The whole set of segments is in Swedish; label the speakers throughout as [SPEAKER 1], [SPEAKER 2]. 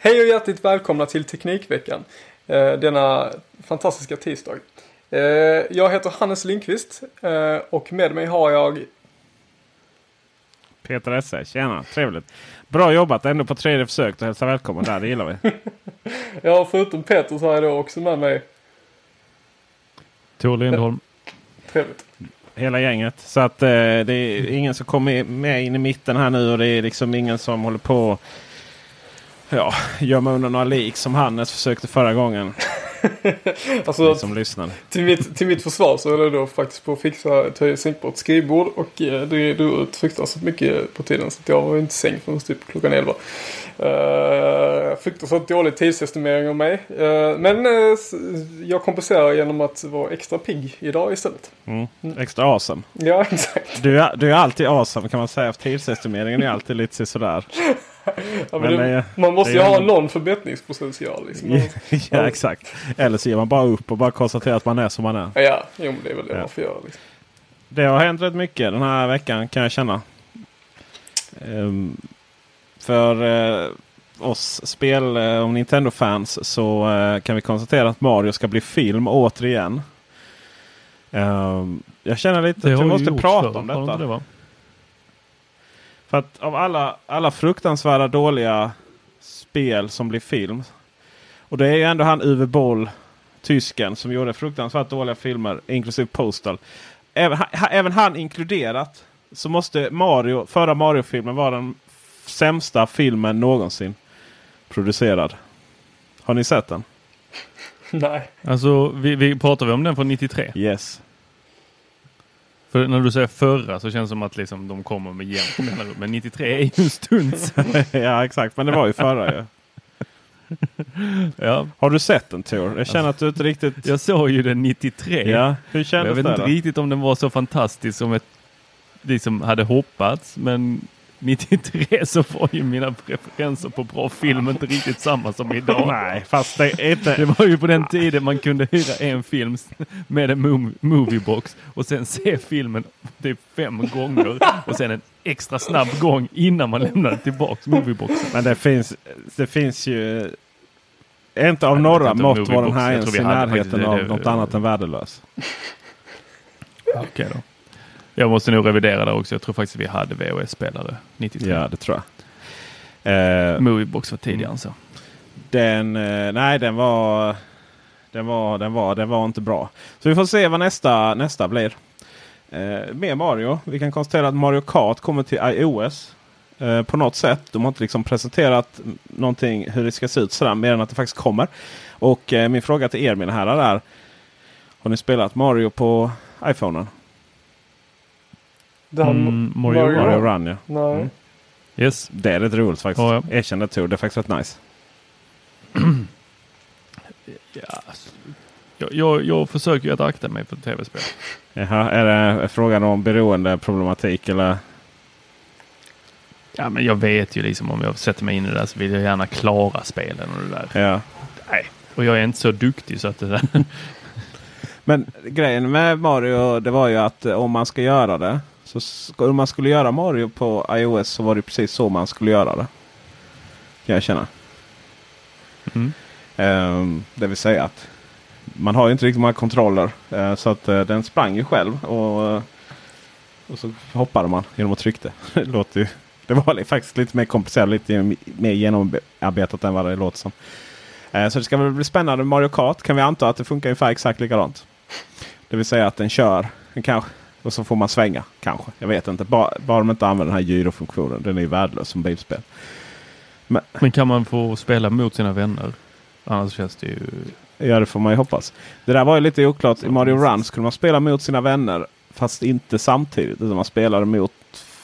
[SPEAKER 1] Hej och hjärtligt välkomna till Teknikveckan. Eh, denna fantastiska tisdag. Eh, jag heter Hannes Lindqvist eh, och med mig har jag
[SPEAKER 2] Peter Esse, tjena, trevligt. Bra jobbat ändå på tredje försöket och hälsa välkommen där, det gillar vi.
[SPEAKER 1] Ja, förutom Peter så har jag då också med mig
[SPEAKER 3] Tor Lindholm.
[SPEAKER 1] Trevligt.
[SPEAKER 2] Hela gänget. Så att eh, det är ingen som kommer med in i mitten här nu och det är liksom ingen som håller på Ja, gömma undan några lik som Hannes försökte förra gången.
[SPEAKER 1] alltså,
[SPEAKER 2] som lyssnar.
[SPEAKER 1] Till mitt, till mitt försvar så är det då faktiskt på att fixa ett sänkbart skrivbord. Och eh, det drog ut fruktansvärt mycket på tiden. Så att jag var inte sänkt förrän typ klockan 11. Uh, fruktansvärt dålig tidsestimering av mig. Uh, men uh, jag kompenserar genom att vara extra pigg idag istället.
[SPEAKER 2] Mm. Extra awesome.
[SPEAKER 1] Ja, exakt.
[SPEAKER 2] Du är, du är alltid awesome kan man säga. Tidsestimeringen är alltid lite sådär.
[SPEAKER 1] Ja, men men det, man måste ju ha någon förbättringspotential. Liksom.
[SPEAKER 2] ja, exakt. Eller så ger man bara upp och bara konstaterar att man är som man är.
[SPEAKER 1] Ja, jo, men det är väl det ja. man får göra. Liksom.
[SPEAKER 2] Det har hänt rätt mycket den här veckan kan jag känna. Um, för uh, oss spel uh, och Nintendo-fans så uh, kan vi konstatera att Mario ska bli film återigen. Um, jag känner lite att vi måste prata för. om detta. Det för att av alla, alla fruktansvärda dåliga spel som blir film. Och det är ju ändå han Uwe Boll, tysken, som gjorde fruktansvärt dåliga filmer, inklusive Postal. Även, även han inkluderat så måste Mario, förra Mario-filmen vara den sämsta filmen någonsin producerad. Har ni sett den?
[SPEAKER 1] Nej.
[SPEAKER 3] Alltså, vi, vi pratar vi om den från 93?
[SPEAKER 2] Yes.
[SPEAKER 3] För när du säger förra så känns det som att liksom de kommer med jämnt mellanrum. Men 93 är ju en stund
[SPEAKER 2] Ja exakt, men det var ju förra ju.
[SPEAKER 3] ja.
[SPEAKER 2] Har du sett den Tor? Jag känner att du inte riktigt...
[SPEAKER 3] Jag såg ju den 93.
[SPEAKER 2] Ja. Hur kändes
[SPEAKER 3] Jag vet
[SPEAKER 2] det
[SPEAKER 3] inte
[SPEAKER 2] då?
[SPEAKER 3] riktigt om den var så fantastisk som ett, liksom hade hoppats. Men 93 så var ju mina preferenser på bra film inte riktigt samma som idag.
[SPEAKER 2] Nej, fast det är inte...
[SPEAKER 3] Det var ju på den tiden man kunde hyra en film med en moviebox och sen se filmen typ fem gånger och sen en extra snabb gång innan man lämnade tillbaks movieboxen.
[SPEAKER 2] Men det finns, det finns ju inte av några mått var den här ens i närheten av något annat än värdelös.
[SPEAKER 3] Okej okay då. Jag måste nog revidera där också. Jag tror faktiskt vi hade VHS-spelare 93.
[SPEAKER 2] Ja, det tror
[SPEAKER 3] jag. Uh, Moviebox var tidigare mm. så.
[SPEAKER 2] Den, uh, nej den var, den var, den var, den var inte bra. Så vi får se vad nästa, nästa blir. Uh, med Mario. Vi kan konstatera att Mario Kart kommer till iOS. Uh, på något sätt. De har inte liksom presenterat någonting hur det ska se ut sådär. Mer än att det faktiskt kommer. Och min fråga till er mina herrar är. Har ni spelat Mario på iPhonen?
[SPEAKER 3] Mm, Mario,
[SPEAKER 2] Mario, Mario Run ja.
[SPEAKER 1] Nej. Mm.
[SPEAKER 3] Yes.
[SPEAKER 2] Det är rätt roligt faktiskt. Oh, ja. Erkänn det Tor. Det är faktiskt rätt nice.
[SPEAKER 3] ja, jag, jag, jag försöker ju att akta mig för tv-spel.
[SPEAKER 2] Jaha, är det frågan om beroendeproblematik eller?
[SPEAKER 3] Ja, men jag vet ju liksom om jag sätter mig in i det där så vill jag gärna klara spelen och det där.
[SPEAKER 2] Ja.
[SPEAKER 3] Nej. Och jag är inte så duktig så att det där.
[SPEAKER 2] Men grejen med Mario det var ju att om man ska göra det. Så om man skulle göra Mario på iOS så var det precis så man skulle göra det. Kan jag känna.
[SPEAKER 3] Mm.
[SPEAKER 2] Ehm, det vill säga att man har ju inte riktigt många kontroller. eh, så att eh, den sprang ju själv. Och, eh, och så hoppade man genom att trycka. det låter ju, det var faktiskt lite mer komplicerat. Lite mer genomarbetat än vad det låter som. Så det ska väl bli spännande. Mario Kart kan vi anta att det funkar ungefär exakt likadant. Det vill säga att den kör. Den kanske, och så får man svänga. Kanske. Jag vet inte. Bara, bara de inte använder den här gyrofunktionen. Den är ju värdelös som bilspel.
[SPEAKER 3] Men kan man få spela mot sina vänner? Annars känns det ju...
[SPEAKER 2] Ja, det får man ju hoppas. Det där var ju lite oklart. I Mario Run skulle man spela mot sina vänner fast inte samtidigt. Utan man spelade mot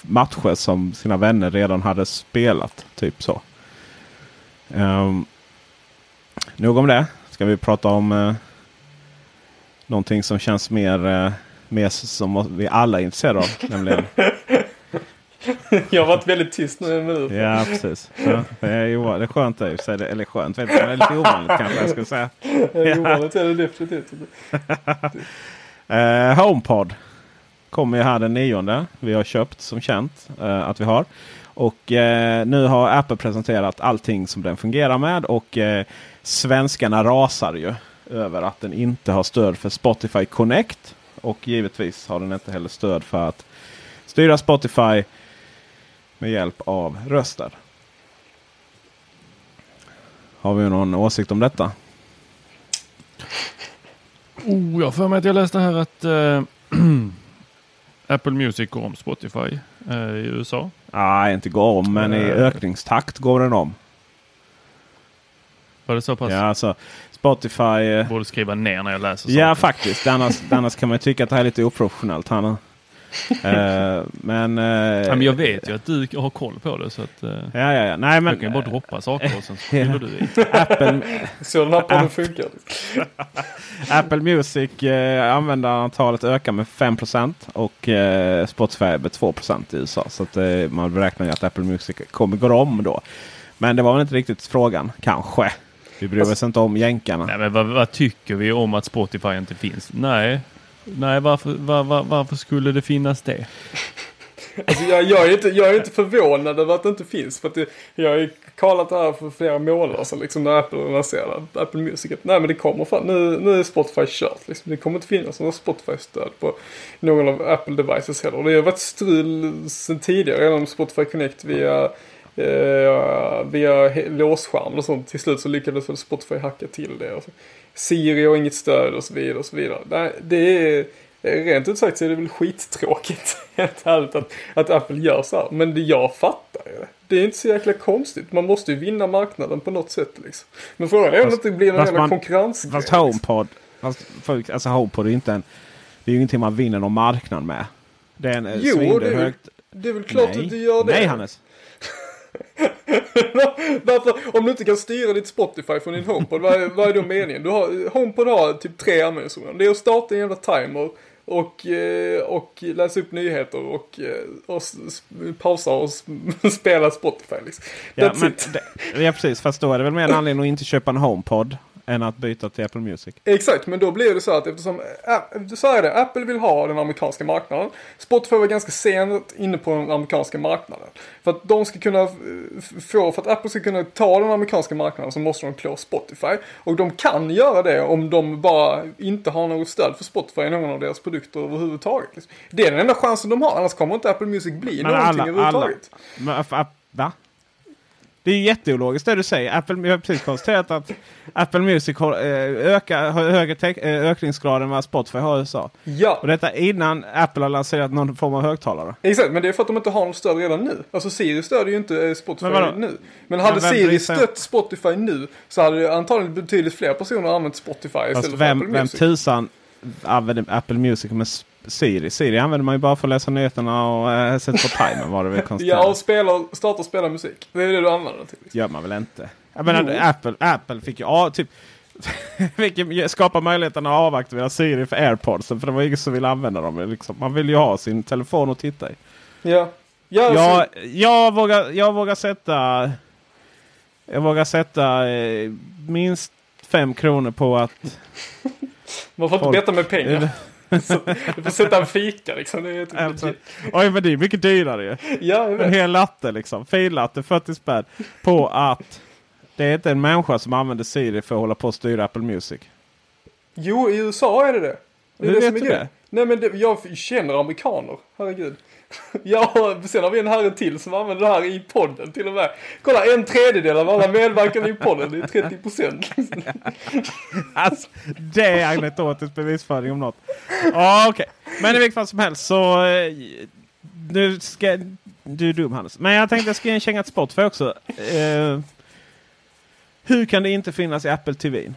[SPEAKER 2] matcher som sina vänner redan hade spelat. Typ så. Um, nog om det. Ska vi prata om uh, någonting som känns mer, uh, mer som vi alla är intresserade av. nämligen
[SPEAKER 1] Jag har varit väldigt tyst nu i en minut.
[SPEAKER 2] Ja, precis. Så, det, är ju, det är skönt i sig. Det- eller skönt, vet jag, det är lite ovanligt kanske jag skulle säga.
[SPEAKER 1] Ja. Ovanligt är det definitivt.
[SPEAKER 2] Eh, HomePod kommer ju här den nionde. Vi har köpt som känt eh, att vi har. Och eh, nu har Apple presenterat allting som den fungerar med. Och eh, svenskarna rasar ju över att den inte har stöd för Spotify Connect. Och givetvis har den inte heller stöd för att styra Spotify med hjälp av röster. Har vi någon åsikt om detta?
[SPEAKER 3] Oh, jag för mig att jag läste här att eh, Apple Music går om Spotify eh, i USA.
[SPEAKER 2] Nej, inte går om, men i
[SPEAKER 3] Eh.
[SPEAKER 2] ökningstakt går den om.
[SPEAKER 3] Var det så pass?
[SPEAKER 2] Ja, alltså Spotify. eh,
[SPEAKER 3] borde skriva ner när jag läser
[SPEAKER 2] Ja,
[SPEAKER 3] saker.
[SPEAKER 2] faktiskt. Annars, annars kan man ju tycka att det här är lite oprofessionellt. Här nu. Eh, men, eh,
[SPEAKER 3] Ja, men jag vet ju att du har koll på det så att eh,
[SPEAKER 2] Ja, ja, ja. Nej, men
[SPEAKER 3] jag kan ju bara droppa saker och sen så fyller du i.
[SPEAKER 2] Apple,
[SPEAKER 1] Så den här podden funkar.
[SPEAKER 2] Apple Music eh, användarantalet ökar med 5% och eh, Spotify med 2 i USA. Så att, eh, man beräknar ju att Apple Music kommer gå om då. Men det var väl inte riktigt frågan, kanske. Vi bryr oss inte om jänkarna.
[SPEAKER 3] Nej, men vad, vad tycker vi om att Spotify inte finns? Nej, Nej varför, var, var, varför skulle det finnas det?
[SPEAKER 1] Alltså jag, jag, är inte, jag är inte förvånad över att det inte finns. För att det, jag har ju kallat det här för flera månader sedan liksom när Apple lanserade Apple Music. Att, nej men det kommer fan, nu, nu är Spotify kört. Liksom. Det kommer inte finnas någon Spotify-stöd på någon av Apple devices heller. Det har varit strul sedan tidigare genom Spotify Connect via eh, via he- låsskärm och sånt. Till slut så lyckades väl Spotify hacka till det. Och så. Siri har inget stöd och så vidare och så vidare. Nej, det är Rent ut sagt så är det väl skittråkigt helt ärligt att, att Apple gör så här. Men det, jag fattar ju det. Det är inte så jäkla konstigt. Man måste ju vinna marknaden på något sätt liksom. Men frågan är om det inte blir någon
[SPEAKER 2] fast
[SPEAKER 1] jävla konkurrensgrej.
[SPEAKER 2] Fast HomePod, fast, folk, alltså HomePod är ju inte en, det är ju ingenting man vinner någon marknad med. Det är en eh,
[SPEAKER 1] Jo, det är
[SPEAKER 2] högt.
[SPEAKER 1] Det är väl klart
[SPEAKER 2] Nej.
[SPEAKER 1] att du gör det.
[SPEAKER 2] Nej Hannes.
[SPEAKER 1] Varför, om du inte kan styra ditt Spotify från din HomePod, vad är, vad är då meningen? Du har, HomePod har typ tre användningsområden. Det är att starta en jävla timer och, eh, och läsa upp nyheter och, eh, och pausa och spela Spotify liksom.
[SPEAKER 2] Ja, men, det, ja precis, fast då är det väl mer en anledning att inte köpa en HomePod än att byta till Apple Music.
[SPEAKER 1] Exakt, men då blir det så att eftersom, äh, så är det, Apple vill ha den amerikanska marknaden. Spotify var ganska sent inne på den amerikanska marknaden. För att de ska kunna få, för att Apple ska kunna ta den amerikanska marknaden så måste de klå Spotify. Och de kan göra det om de bara inte har något stöd för Spotify i någon av deras produkter överhuvudtaget. liksom. Det är den enda chansen de har, annars kommer inte Apple Music bli
[SPEAKER 2] Men
[SPEAKER 1] någonting
[SPEAKER 2] alla, alla,
[SPEAKER 1] överhuvudtaget.
[SPEAKER 2] men, app- app- va? Det är jätteologiskt det du säger. Apple, jag har precis konstaterat att Apple Music har, eh, ökar, har högre tek, eh, ökningsgrad än vad Spotify har i USA.
[SPEAKER 1] Ja,
[SPEAKER 2] Och detta innan Apple har lanserat någon form av högtalare.
[SPEAKER 1] Exakt, men det är för att de inte har något stöd redan nu. Alltså Siri stödjer ju inte eh, Spotify
[SPEAKER 2] Men
[SPEAKER 1] nu. Men hade
[SPEAKER 2] Men vem
[SPEAKER 1] Siri stött Spotify nu så hade antagligen betydligt fler personer använt Spotify istället för
[SPEAKER 2] vem,
[SPEAKER 1] Apple
[SPEAKER 2] vem
[SPEAKER 1] Music.
[SPEAKER 2] tusan använder Apple Music med S- Siri? Siri använder man ju bara för att läsa nyheterna och eh, sätta på timern var det väl.
[SPEAKER 1] Ja, och spela, starta och spela musik. Det är det du använder den till. Liksom.
[SPEAKER 2] gör man väl inte? Jag menar,
[SPEAKER 1] Jo.
[SPEAKER 2] Apple, Apple fick ju ja, typ, fick skapa möjligheten att avaktivera Siri för AirPods. För det var ingen som ville använda dem. Liksom. Man vill ju ha sin telefon att titta i.
[SPEAKER 1] Ja. Ja,
[SPEAKER 2] Jag,
[SPEAKER 1] alltså,
[SPEAKER 2] jag, vågar, jag vågar sätta... Jag vågar sätta eh, minst fem kronor på att...
[SPEAKER 1] man får inte
[SPEAKER 2] folk-
[SPEAKER 1] betta med pengar. Så, du får sätta en fika liksom. Det är typ
[SPEAKER 2] Alltså, oj, men det är mycket dyrare ju.
[SPEAKER 1] Ja,
[SPEAKER 2] En hel latte liksom. Finlatte 40 spänn. På att det är inte en människa som använder Siri för att hålla på och styra Apple Music.
[SPEAKER 1] Jo, i USA är det det. Det är
[SPEAKER 2] Hur
[SPEAKER 1] det
[SPEAKER 2] vet du det?
[SPEAKER 1] Nej men det, jag känner amerikaner. Herregud. Ja, sen har vi en herre till som använder det här i podden till och med. Kolla, en tredjedel av alla medverkande i podden. Det är 30 procent.
[SPEAKER 2] Alltså, det är anekdotisk bevisföring om något. Ja, okej. Men i vilket fall som helst så... Eh, nu ska... Du är dum Hannes. Men jag tänkte jag ska ge en känga till Spotify också. Uh, hur kan det inte finnas i Apple TV?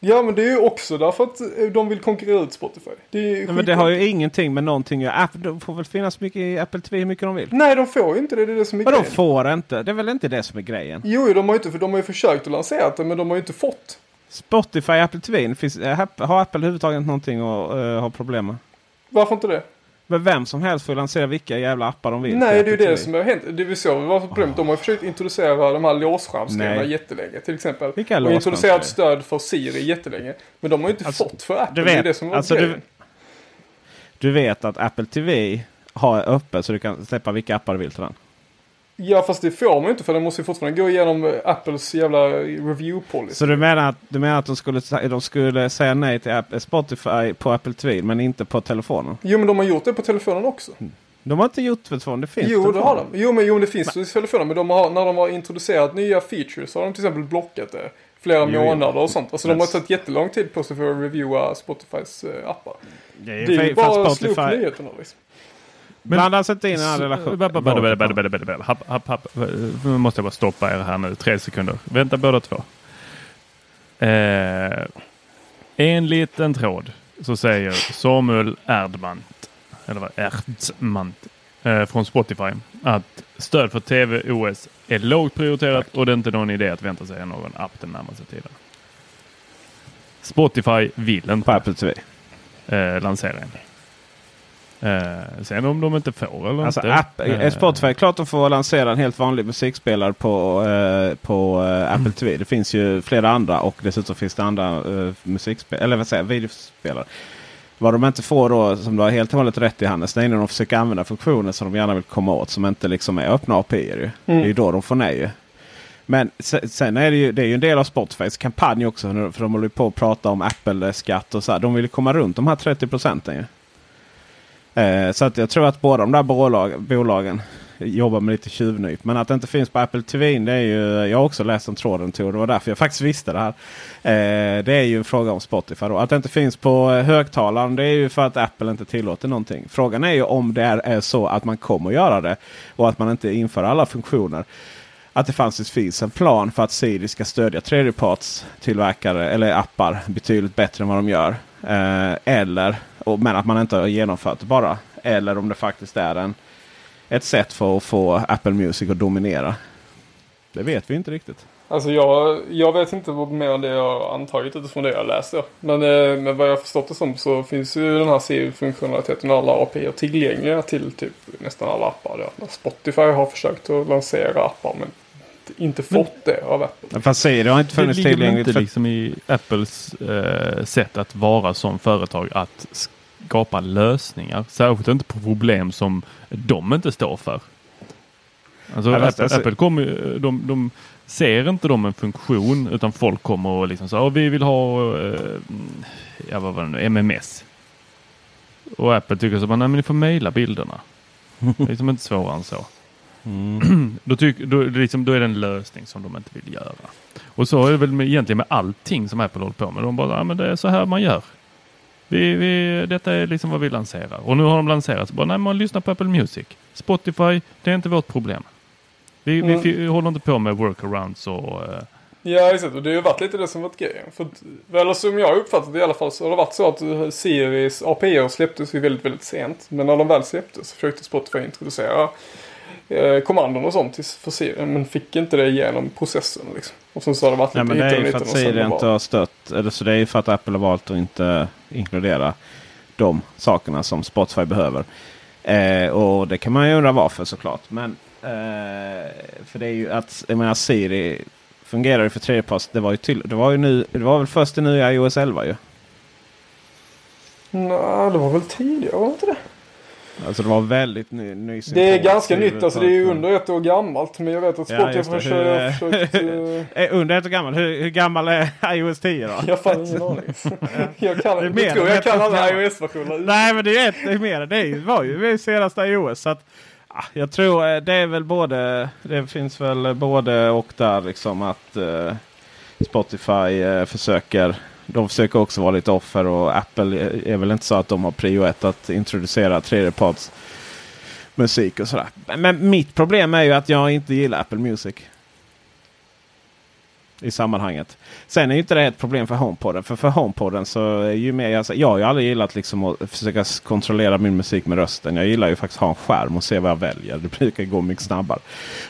[SPEAKER 1] Ja, men det är ju också därför att eh, de vill konkurrera ut Spotify. Det
[SPEAKER 2] Nej, men det har ju ingenting med någonting att. Apple, de får väl finnas mycket i Apple TV hur mycket de vill.
[SPEAKER 1] Nej, de får ju inte det. Det är det som är
[SPEAKER 2] Vadå
[SPEAKER 1] grejen.
[SPEAKER 2] får inte? Det är väl inte det som är grejen?
[SPEAKER 1] Jo, jo, de har ju inte, för de har ju försökt att lansera det, men de har ju inte fått.
[SPEAKER 2] Spotify, Apple TV. Finns, eh, har Apple överhuvudtaget någonting att uh, ha problem med?
[SPEAKER 1] Varför inte det?
[SPEAKER 2] Men vem som helst får lansera vilka jävla appar de vill.
[SPEAKER 1] Nej, det är ju det som har hänt. Det vi såg var problemet. De har försökt introducera de här låsskärmsgrejerna jättelänge. Till exempel.
[SPEAKER 2] Vilka
[SPEAKER 1] och introducerat stöd för Siri jättelänge. Men de har ju inte
[SPEAKER 2] Alltså,
[SPEAKER 1] fått för Apple.
[SPEAKER 2] du
[SPEAKER 1] det är
[SPEAKER 2] vet,
[SPEAKER 1] det som var
[SPEAKER 2] alltså, du-. Du vet att Apple TV har öppet så du kan släppa vilka appar du vill till den.
[SPEAKER 1] Ja, fast det får man ju inte för den måste ju fortfarande gå igenom eh, Apples jävla review policy.
[SPEAKER 2] Så du menar att, du menar att de, skulle, de skulle säga nej till App, Spotify på Apple TV men inte på telefonen?
[SPEAKER 1] Jo, men de har gjort det på telefonen också.
[SPEAKER 2] De har inte gjort det telefonen. Det finns
[SPEAKER 1] Jo, det har de. Jo, men, jo, men det finns i telefonen. Men de har, när de har introducerat nya features så har de till exempel blockat det. Flera
[SPEAKER 2] Jo,
[SPEAKER 1] månader och sånt. Alltså de har
[SPEAKER 2] Men-
[SPEAKER 1] tagit jättelång tid på sig för att reviewa Spotifys eh, appar.
[SPEAKER 2] Det är
[SPEAKER 1] Det är ju bara att slå upp nyheterna liksom.
[SPEAKER 2] Blandar sig inte in i den här relationen.
[SPEAKER 3] Nu måste jag bara stoppa er här nu. Tre sekunder. Vänta båda två. Eh, en liten tråd så säger Samuel Erdmant, eller vad, Erdmant, eh, från Spotify att stöd för TV OS är lågt prioriterat och det är inte någon idé att vänta sig någon app den närmaste tiden. Spotify vill inte eh, lansera en. Eh, sen om de inte får eller
[SPEAKER 2] Alltså
[SPEAKER 3] inte.
[SPEAKER 2] app,
[SPEAKER 3] eh,
[SPEAKER 2] Spotify, klart de får lansera en helt vanlig musikspelare på, eh, på eh, Apple TV. Det finns ju flera andra och dessutom finns det andra eh, musikspelare, eller vad säger videospelare. Vad de inte får då, som du har helt och hållet rätt i Hannes, det är när de försöker använda funktioner som de gärna vill komma åt som inte liksom är öppna API. Ju. Det är ju då de får nej. Ju. Men se- sen är det ju, det är ju en del av Spotifys kampanj också. För de håller ju på att prata om Apple-skatt och så här. De vill ju komma runt de här 30 procenten. Eh, så att jag tror att båda de där bolag, bolagen jobbar med lite tjuvnyp. Men att det inte finns på Apple TV, det är ju, jag har också läst om tråden Tor. Det var därför jag faktiskt visste det här. Eh, det är ju en fråga om Spotify. Då. Att det inte finns på eh, högtalaren det är ju för att Apple inte tillåter någonting. Frågan är ju om det är, är så att man kommer göra det. Och att man inte inför alla funktioner. Att det fanns, finns en plan för att Siri ska stödja tredjepartstillverkare eller appar betydligt bättre än vad de gör. Eh, eller, och, men att man inte har genomfört det bara. Eller om det faktiskt är en, ett sätt för att få Apple Music att dominera. Det vet vi inte riktigt.
[SPEAKER 1] Alltså jag, jag vet inte vad mer än det jag antagit utifrån det jag läser. Men, eh, men vad jag förstått det som så finns ju den här CU-funktionaliteten och alla API tillgängliga till typ nästan alla appar. Spotify har försökt att lansera appar men inte fått det av Apple.
[SPEAKER 2] Fast Siri har inte
[SPEAKER 3] Det
[SPEAKER 2] funnits
[SPEAKER 3] ligger väl
[SPEAKER 2] tillgängligt.
[SPEAKER 3] inte
[SPEAKER 2] För,
[SPEAKER 3] liksom i Apples eh, sätt att vara som företag att skapa lösningar. Särskilt inte på problem som de inte står för. Alltså,
[SPEAKER 2] Ja,
[SPEAKER 3] Apple,
[SPEAKER 2] alltså-
[SPEAKER 3] Apple kommer, de, de ser inte de en funktion utan folk kommer och liksom så vi vill ha eh, ja, vad var det nu, MMS. Och Apple tycker så nej men ni får mejla bilderna. Det är liksom inte svårare än så. då, tyck, då, liksom, då är det en lösning som de inte vill göra. Och så är det väl med, egentligen med allting som Apple håller på med. De bara, ja men det är så här man gör. Vi, vi, detta är liksom vad vi lanserar. Och nu har de lanserat, så bara, nej man lyssnar på Apple Music. Spotify, det är inte vårt problem. Vi,
[SPEAKER 1] Mm.
[SPEAKER 3] vi, vi håller inte på med workarounds och... eh,
[SPEAKER 1] Ja exakt och det har ju varit lite det som varit grejen. För eller som jag uppfattat det i alla fall så har det varit så att eh, Siris API släpptes ju väldigt väldigt sent. Men när de väl släpptes så försökte Spotify introducera eh, kommandon och sånt till, för Siri. Men fick inte det igenom processen liksom. Och sen så har det varit
[SPEAKER 2] nej,
[SPEAKER 1] lite
[SPEAKER 2] men det är ju för att Siri inte har stött. Eller så det är ju för att Apple har valt att inte inkludera de sakerna som Spotify behöver. Eh, och det kan man ju undra varför såklart. Men eh, för det är ju att jag menar Siri fungerar ju för tredjeparts. Det var ju till, det var ju nu. Det var väl först i nya iOS 11 ju.
[SPEAKER 1] Nej, det var väl tidigare, var inte det?
[SPEAKER 2] Alltså det var väldigt ny, ny
[SPEAKER 1] Det är ganska nytt, alltså det är ju under ett år gammalt. Men jag vet att
[SPEAKER 2] Ja,
[SPEAKER 1] Spotify
[SPEAKER 2] det.
[SPEAKER 1] har
[SPEAKER 2] Hur,
[SPEAKER 1] försökt... eh,
[SPEAKER 2] Eh, Under ett år gammal. Hur, hur gammal är iOS 10 då?
[SPEAKER 1] Jag har ingen aning. jag kan,
[SPEAKER 2] Det mer
[SPEAKER 1] tror jag kan alla iOS-versioner.
[SPEAKER 2] Nej men det är ju ett det är mer. Det var ju senaste iOS. Så att, ah, jag tror eh, det är väl både. Det finns väl både och där liksom att eh, Spotify eh, försöker. De försöker också vara lite offer och Apple är väl inte så att de har prio ett att introducera tredjeparts musik och sådär. Men- Men mitt problem är ju att jag inte gillar Apple Music. I sammanhanget. Sen är ju inte det ett problem för HomePodden. För för HomePodden så är ju mer, alltså, jag har ju aldrig gillat liksom att försöka kontrollera min musik med rösten. Jag gillar ju faktiskt att ha en skärm och se vad jag väljer. Det brukar gå mycket snabbare.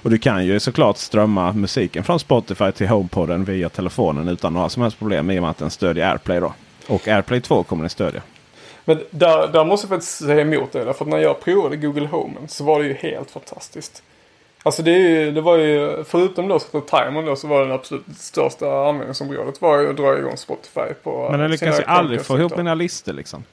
[SPEAKER 2] Och du kan ju såklart strömma musiken från Spotify till HomePodden via telefonen utan några som helst problem i och med att den stödjer AirPlay då. Och AirPlay 2 kommer den stödja.
[SPEAKER 1] Men där, där måste jag faktiskt säga emot det. För att när jag provade Google Home så var det ju helt fantastiskt. Alltså det, ju, det var ju, förutom då så timern då så var den absolut största användningsområdet var ju att dra igång Spotify på
[SPEAKER 2] Men den lyckas ju aldrig få ihop mina listor liksom.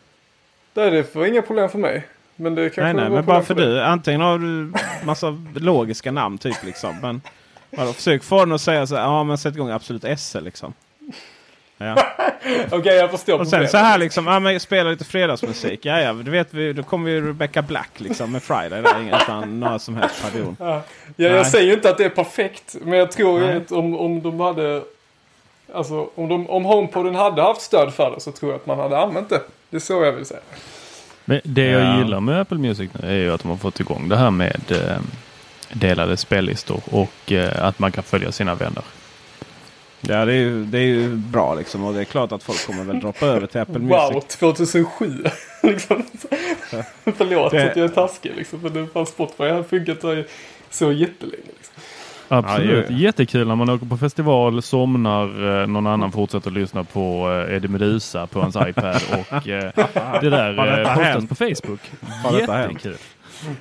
[SPEAKER 1] Det är det var inga problem för mig. Men det kanske
[SPEAKER 2] Nej, nej, men bara för
[SPEAKER 1] dig.
[SPEAKER 2] du. Antingen har du massa logiska namn typ liksom. Men vadå, försök få den att säga så här. Ja, men sätt igång Absolut SE liksom. Ja.
[SPEAKER 1] Okej, jag förstår
[SPEAKER 2] Och sen
[SPEAKER 1] problemet.
[SPEAKER 2] så här liksom. Ja, men spela lite fredagsmusik. Ja, ja, du vet vi. Då kommer ju Rebecca Black liksom med Friday där. Utan några som helst pardon.
[SPEAKER 1] Ja, jag säger ju inte att det är perfekt. Men jag tror ju
[SPEAKER 2] Nej.
[SPEAKER 1] att om, om de hade... Alltså om, de, om HomePoden hade haft stöd för det så tror jag att man hade använt det. Det är så jag vill säga.
[SPEAKER 3] Men det jag
[SPEAKER 2] Ja.
[SPEAKER 3] gillar med Apple Music nu är ju att de har fått igång det här med eh, delade spellistor och eh, att man kan följa sina vänner.
[SPEAKER 2] Ja, det är, ju, det är ju bra liksom. Och det är klart att folk kommer väl droppa över till Apple
[SPEAKER 1] Wow,
[SPEAKER 2] Music.
[SPEAKER 1] 2007. liksom. Förlåt
[SPEAKER 2] Det-
[SPEAKER 1] att jag är taskig liksom. Men det fanns Spotify har funkat så, jättelänge. Liksom.
[SPEAKER 3] Absolut.
[SPEAKER 2] Ja.
[SPEAKER 3] Jättekul när man åker på festival, somnar, eh, någon annan fortsätter lyssna på eh, Eddie Meduza på hans iPad och eh, det där eh, postas på Facebook. Jättekul.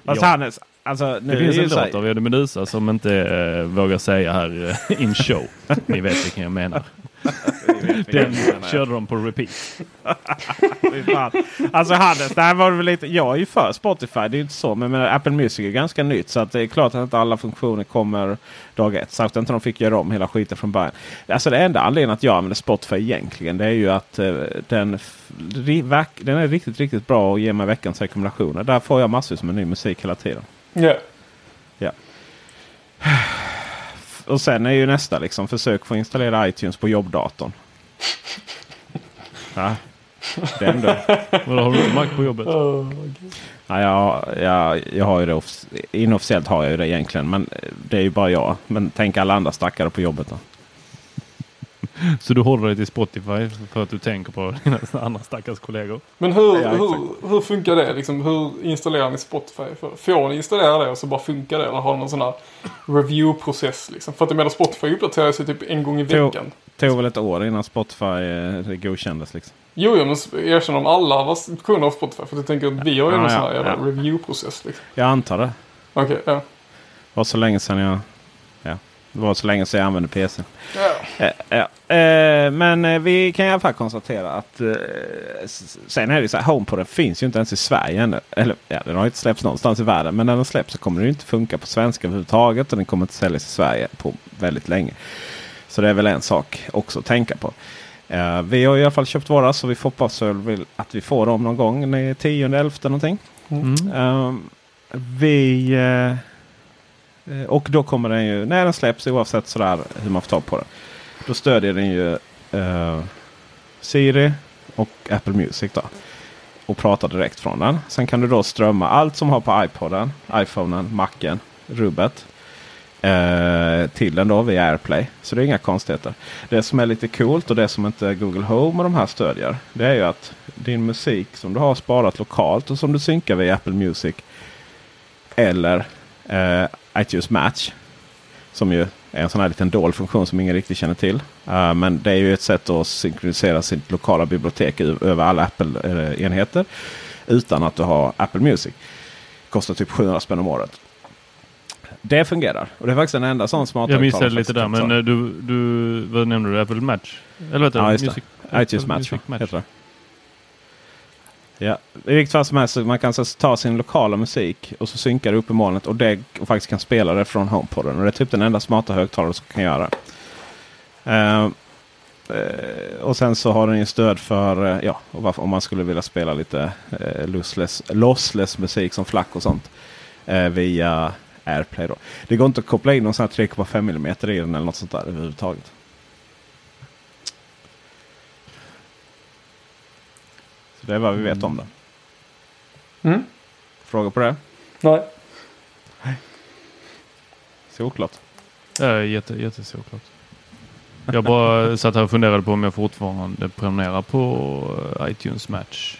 [SPEAKER 2] Fast
[SPEAKER 3] Ja.
[SPEAKER 2] Hannes, alltså
[SPEAKER 3] Det finns en låt av Eddie Meduza som inte eh, vågar säga här eh, in show. Ni vet vilken jag menar. Den körde de på repeat.
[SPEAKER 2] Alltså Hannes, det här var väl lite, jag är ju för Spotify, det är ju inte så. Men, men Apple Music är ganska nytt så att det är klart att inte alla funktioner kommer dag ett. Särskilt inte de fick göra om hela skiten från början. Alltså det enda anledningen att jag använder Spotify egentligen det är ju att eh, den, den är riktigt, riktigt bra och ger mig veckans rekommendationer. Där får jag massor med ny musik hela tiden.
[SPEAKER 1] Ja.
[SPEAKER 2] Och sen är ju nästa liksom försök få installera iTunes på jobbdatorn. Ja, den då.
[SPEAKER 3] Vadå, har du inte Mac på jobbet?
[SPEAKER 2] Ja, jag, jag, jag har ju det off- inofficiellt har jag ju det egentligen. Men det är ju bara jag. Men tänk alla andra stackare på jobbet då.
[SPEAKER 3] Så du håller dig till Spotify för att du tänker på dina andra stackars kollegor?
[SPEAKER 1] Men hur,
[SPEAKER 2] Ja,
[SPEAKER 1] hur, hur funkar det? Liksom, hur installerar ni Spotify? För, får ni installera det och så bara funkar det? Eller har ni någon sån här review-process? Liksom? För att jag menar Spotify uppdaterar sig typ en gång i veckan.
[SPEAKER 2] Det tog väl ett år innan Spotify eh, godkändes. Liksom.
[SPEAKER 1] Jo, jo, men erkänn om alla var kunder av Spotify. För att jag tänker att vi har ju
[SPEAKER 2] Ja,
[SPEAKER 1] någon
[SPEAKER 2] ja,
[SPEAKER 1] sån här
[SPEAKER 2] ja.
[SPEAKER 1] review-process. Liksom.
[SPEAKER 2] Jag antar det.
[SPEAKER 1] Okej, ja.
[SPEAKER 2] Det var så länge sedan jag... Det var så länge sedan jag använde PC.
[SPEAKER 1] ja.
[SPEAKER 2] Eh, ja. Eh, men eh, vi kan i alla fall konstatera att eh, sen är det så här. HomePoden finns ju inte ens i Sverige ännu. Eller ja, den har inte släppts någonstans i världen. Men när den släpps så kommer den inte funka på svenska överhuvudtaget. Och den kommer inte säljas i Sverige på väldigt länge. Så det är väl en sak också att tänka på. Eh, vi har i alla fall köpt våra så vi får hoppas att vi får dem någon gång. Den 10 11 någonting.
[SPEAKER 3] Mm.
[SPEAKER 2] Ehm, vi... eh, eh, Eh, och då kommer den ju, när den släpps oavsett sådär hur man får tag på den. Då stödjer den ju eh, Siri och Apple Music. Då, och pratar direkt från den. Sen kan du då strömma allt som har på iPoden, iPhonen, Macen, rubbet. Eh, till den då via AirPlay. Så det är inga konstigheter. Det som är lite coolt och det som inte Google Home och de här stödjer. Det är ju att din musik som du har sparat lokalt och som du synkar via Apple Music. Eller eh, iTunes Match. Som ju är en sån här liten dold funktion som ingen riktigt känner till. Eh, men det är ju ett sätt att synkronisera sitt lokala bibliotek över alla Apple-enheter. Utan att du har Apple Music. Kostar typ 700 spänn om året. Det fungerar. Och det är faktiskt den enda sån smart
[SPEAKER 3] Jag missade lite där men eh, du, du, vad nämnde du? Apple Match? Eller
[SPEAKER 2] Ja,
[SPEAKER 3] du?
[SPEAKER 2] just
[SPEAKER 3] Music,
[SPEAKER 2] det. iTunes
[SPEAKER 3] Apple
[SPEAKER 2] Match,
[SPEAKER 3] Music
[SPEAKER 2] va? heter det. Ja, i vilket fall som helst så man kan så ta sin lokala musik och så synkar det upp i molnet och det och faktiskt kan spela det från HomePoden. Och det är typ den enda smarta högtalare som kan göra det. uh, och sen så har den ju stöd för uh, ja, och varför, om man skulle vilja spela lite uh, lossless, lossless musik som flack och sånt. Via AirPlay då. Det går inte att koppla in någon sån här 3,5 mm i den eller något sånt där överhuvudtaget. Det är vad vi vet om det.
[SPEAKER 1] Mm.
[SPEAKER 2] Frågor på det?
[SPEAKER 1] Nej.
[SPEAKER 2] Solklart.
[SPEAKER 3] Ja, jätte, jättesåklart. Jag bara satt här och funderade på om jag fortfarande prenumererar på eh, iTunes Match.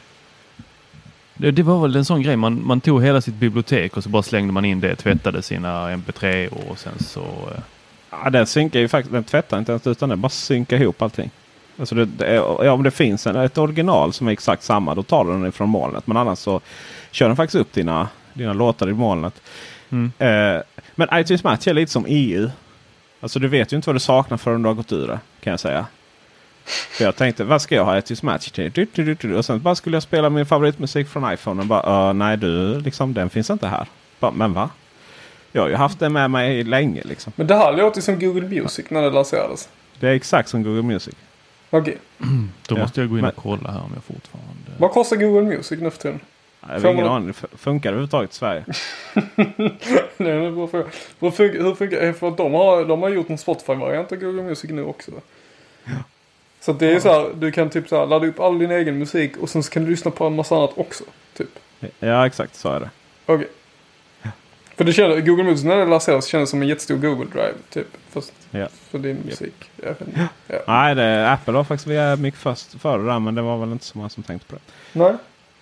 [SPEAKER 3] Det, det var väl en sån grej. Man, man tog hela sitt bibliotek och så bara slängde man in det. Tvättade sina MP3 och sen så... eh,
[SPEAKER 2] Ja, den synkar ju faktiskt. Den tvättar inte ens utan den bara synkar ihop allting. Alltså det, det är, ja, om det finns en, ett original som är exakt samma då tar den ifrån molnet. Men annars så kör den faktiskt upp dina, dina låtar i molnet.
[SPEAKER 3] Mm.
[SPEAKER 2] Eh, men iTunes Match är lite som EU. Alltså du vet ju inte vad du saknar förrän du har gått ur det. Kan jag säga. För jag tänkte vad ska jag ha iTunes Match till? Du, du, du, du. Och sen bara skulle jag spela min favoritmusik från iPhone. Och bara uh, nej du, liksom, den finns inte här. Bara, men va? Jag har ju haft den med mig länge liksom.
[SPEAKER 1] Men det här låter ju som Google Music när det lanserades.
[SPEAKER 2] Det är exakt som Google Music.
[SPEAKER 1] Okej.
[SPEAKER 3] Då
[SPEAKER 2] Ja,
[SPEAKER 3] måste jag gå in och kolla här om jag fortfarande...
[SPEAKER 1] Vad kostar Google Music nu för tiden?
[SPEAKER 2] Jag har ingen aning. Funkar det överhuvudtaget i Sverige?
[SPEAKER 1] Det är en bra fråga. Hur funkar, hur funkar För att de har, de har gjort en Spotify-variant av Google Music nu också. Så att det är så här, du kan typ så här, ladda upp all din egen musik och sen så kan du lyssna på en massa annat också. Typ.
[SPEAKER 2] Ja exakt så är det.
[SPEAKER 1] Okej. För det kändes, Google Music när det lanserades kändes som en jättestor Google Drive. Typ. Fast
[SPEAKER 2] Ja.
[SPEAKER 1] för din musik. Inte. Ja.
[SPEAKER 2] Nej, det, Apple var faktiskt via mycket först före där men det var väl inte så många som tänkte på det.
[SPEAKER 1] Nej.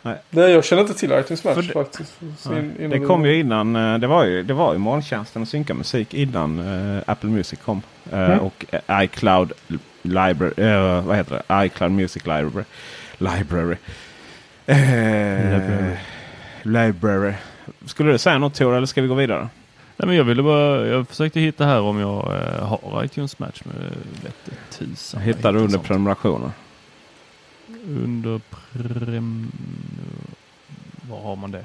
[SPEAKER 2] Nej.
[SPEAKER 1] Det, jag känner inte till iTunes Match
[SPEAKER 2] det-
[SPEAKER 1] faktiskt. In-
[SPEAKER 2] Det kom ju innan. eh, Det var ju, det var ju molntjänsten att synka musik innan eh, Apple Music kom. Eh,
[SPEAKER 1] Mm.
[SPEAKER 2] Och iCloud Library. eh, vad heter det? iCloud Music Library. Library.
[SPEAKER 3] Library.
[SPEAKER 2] library. Skulle du säga något Tor eller ska vi gå vidare?
[SPEAKER 3] Nej, men jag ville bara... Jag försökte hitta här om jag eh, har iTunes Match. Men vette tusan.
[SPEAKER 2] Hittade
[SPEAKER 3] inte
[SPEAKER 2] under
[SPEAKER 3] sånt.
[SPEAKER 2] prenumerationer.
[SPEAKER 3] Under prem... Var har man det?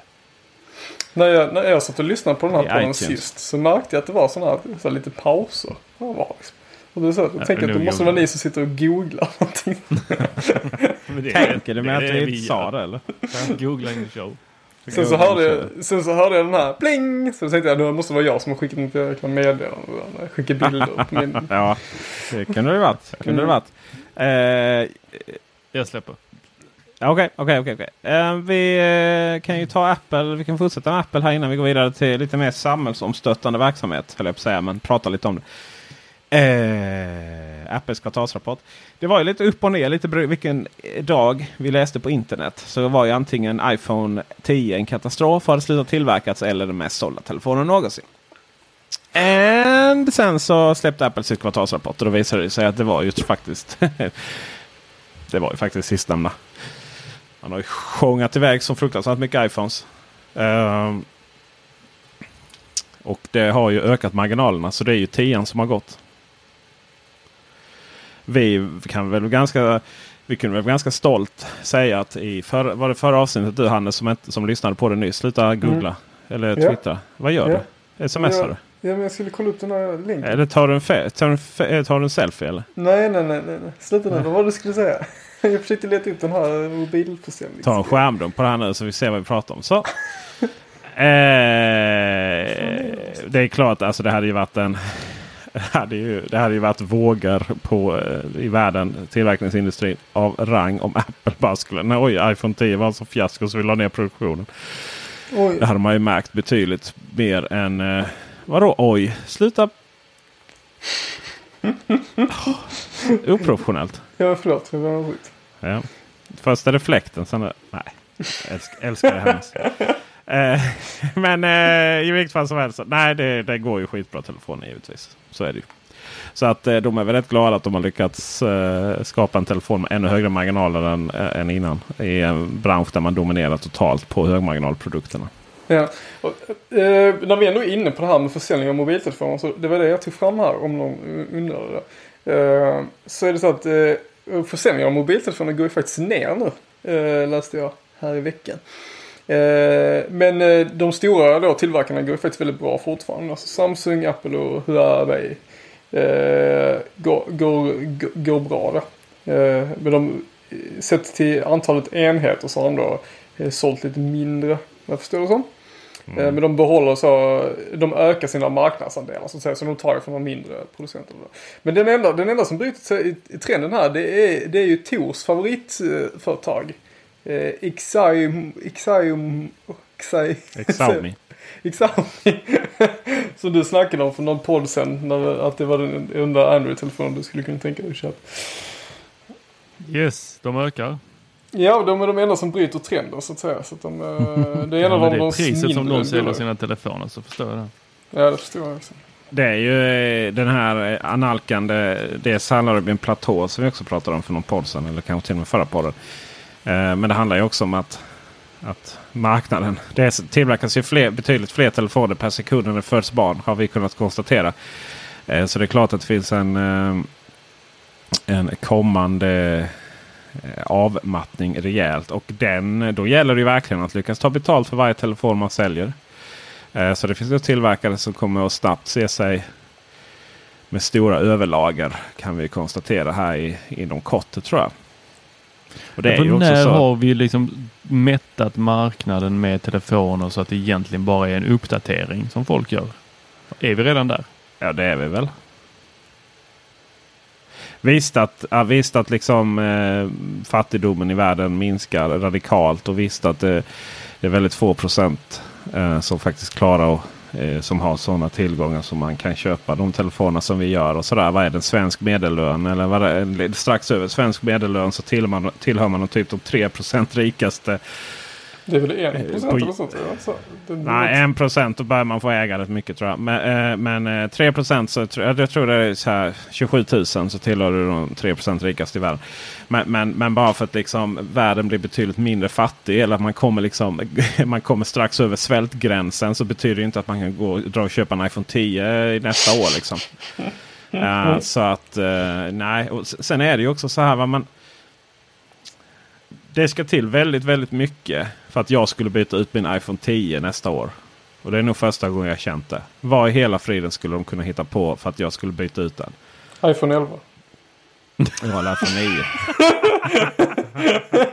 [SPEAKER 1] När jag, när jag satt och lyssnade på den här
[SPEAKER 2] I
[SPEAKER 1] podden sist så märkte jag att det var sådana här, så här lite pauser. Ja, var liksom. Och är så, jag
[SPEAKER 3] Ja,
[SPEAKER 1] tänker att det måste vara ni som sitter och googlar någonting.
[SPEAKER 2] Tänker du med att du inte sa det eller?
[SPEAKER 3] Googla in show.
[SPEAKER 1] Sen så, hörde jag, sen så hörde jag den här pling! Så tänkte jag det måste vara jag som har skickat ett jäkla meddelande. Skickar bilder på min...
[SPEAKER 2] Ja, det kunde det varit. Kunde det varit. Eh,
[SPEAKER 3] Jag släpper.
[SPEAKER 2] Okej, okej, okej. okej. Eh, Vi eh, kan ju ta Apple. Vi kan fortsätta med Apple här innan vi går vidare till lite mer samhällsomstöttande verksamhet. Höll jag på att säga, men prata lite om det. Eh, Apples kvartalsrapport. Det var ju lite upp och ner lite vilken dag vi läste på internet. Så det var ju antingen iPhone 10 en katastrof, hade slutat tillverkas eller den mest sålda telefonen någonsin. And sen så släppte Apple sitt kvartalsrapport och då visade det sig att det var ju faktiskt Det var ju faktiskt sistnämnda. Man har ju sjungat iväg så fruktansvärt mycket iPhones. Um, och det har ju ökat marginalerna så det är ju 10 som har gått. Vi kan väl ganska vi kunde väl ganska stolt säga att i förra, var det förra avsnittet du Hannes som, inte- som lyssnade på det nyss. Sluta googla. Eller
[SPEAKER 1] Mm. Ja.
[SPEAKER 2] twittra. Vad gör
[SPEAKER 1] Ja.
[SPEAKER 2] du? Smsar
[SPEAKER 1] ja,
[SPEAKER 2] du?
[SPEAKER 1] ja, men jag skulle kolla upp den här länken.
[SPEAKER 2] Eller tar du en, fe- tar du en, fe- tar du en selfie eller?
[SPEAKER 1] Nej, nej, nej, nej. nej. Sluta nu. Vad var det du skulle säga? Jag försökte leta upp den här mobilförsäljningen.
[SPEAKER 2] Ta en skärmdump på det här nu så vi ser vad vi pratar om. Så. Eh, det är klart, alltså det hade ju varit en... Det hade ju, det hade ju varit vågor på, eh, i världen, tillverkningsindustrin av rang om Apple bara skulle... Nej, oj, iPhone 10 var en sån fiasko så vi la ner produktionen.
[SPEAKER 1] Oj.
[SPEAKER 2] Det hade man ju märkt betydligt mer än... Eh, vadå oj? Sluta... Oprofessionellt.
[SPEAKER 1] Ja, förlåt. Det var skit.
[SPEAKER 2] Ja. Först är det fläkten, sen är Nej, älsk, älskar det hennes. eh, men eh, i vilket fall som helst. Nej, det, det går ju skitbra telefoner givetvis. Så är det ju. Så att eh, de är väl rätt glada att de har lyckats eh, skapa en telefon med ännu högre marginaler än, eh, än innan. I en bransch där man dominerar totalt på högmarginalprodukterna.
[SPEAKER 1] Ja. Och, eh, när vi ändå är inne på det här med försäljning av mobiltelefoner. Så det var det jag tog fram här om någon undrade. Eh, så är det så att eh, försäljningen av mobiltelefoner går ju faktiskt ner nu. Eh, läste jag här i veckan. Eh, men eh, de stora då, tillverkarna går faktiskt väldigt bra fortfarande. Alltså Samsung, Apple och Huawei eh, går, går, går bra. Eh, men de, sett till antalet enheter så har de då sålt lite mindre. Jag förstår det som. Mm. Men de behåller så, de ökar sina marknadsandelar så att säga. Så de tar ju från de mindre producenterna. Men den enda, den enda som bryter sig i trenden här det är, det är ju Tors favoritföretag. Eh,
[SPEAKER 2] Exaumi.
[SPEAKER 1] Exaumi. som du snackade om för någon podd sen. När, att det var den enda Android-telefonen du skulle kunna tänka dig att köpa.
[SPEAKER 3] Yes, de ökar.
[SPEAKER 1] Ja, de är de enda som bryter trenden så att säga. Så att de, det är en av
[SPEAKER 3] Ja,
[SPEAKER 1] de, de
[SPEAKER 3] är priset som de säljer sina telefoner så förstår jag det.
[SPEAKER 1] Ja, det förstår jag också.
[SPEAKER 2] Det är ju eh, den här eh, analkande. Det om en platå som vi också pratade om för någon podd sedan. Eller kanske till och med förra podden. Eh, men det handlar ju också om att, att marknaden. Det tillverkas ju fler, betydligt fler telefoner per sekund än det föds barn. Har vi kunnat konstatera. Eh, så det är klart att det finns en, eh, en kommande avmattning rejält. Och den, då gäller det ju verkligen att lyckas ta betalt för varje telefon man säljer. Så det finns ju tillverkare som kommer att snabbt se sig med stora överlager. Kan vi konstatera här i, inom kort tror jag. Och det är ju
[SPEAKER 3] när
[SPEAKER 2] så.
[SPEAKER 3] har vi liksom mättat marknaden med telefoner så att det egentligen bara är en uppdatering som folk gör? Är vi redan där?
[SPEAKER 2] Ja det är vi väl. Visst att, ja, visst att liksom, eh, fattigdomen i världen minskar radikalt. Och visst att det, det är väldigt få procent eh, som faktiskt klarar att eh, som har sådana tillgångar som man kan köpa de telefoner som vi gör. och sådär. Vad är det? Svensk medellön? Eller vad är? Strax över svensk medellön så tillhör man, tillhör man typ de 3% rikaste.
[SPEAKER 1] Det är väl en procent
[SPEAKER 2] på-
[SPEAKER 1] eller sånt? Ja, så. Det,
[SPEAKER 2] Nej, 1 procent. Då börjar man få äga rätt mycket tror jag. Men, eh, men eh, 3 procent så tror jag, tror det är så här 27 000 så tillhör du de 3 procent rikaste i världen. Men, men, men bara för att liksom världen blir betydligt mindre fattig eller att man kommer, liksom, man kommer strax över svältgränsen så betyder det inte att man kan gå dra och köpa en iPhone 10 i nästa år. Liksom. Eh, så att eh, nej. Och sen är det ju också så här. vad man det ska till väldigt, väldigt mycket för att jag skulle byta ut min iPhone 10 nästa år. Och det är nog första gången jag känt det. Vad i hela friden skulle de kunna hitta på för att jag skulle byta ut den?
[SPEAKER 1] iPhone 11.
[SPEAKER 2] Jag har iPhone 9.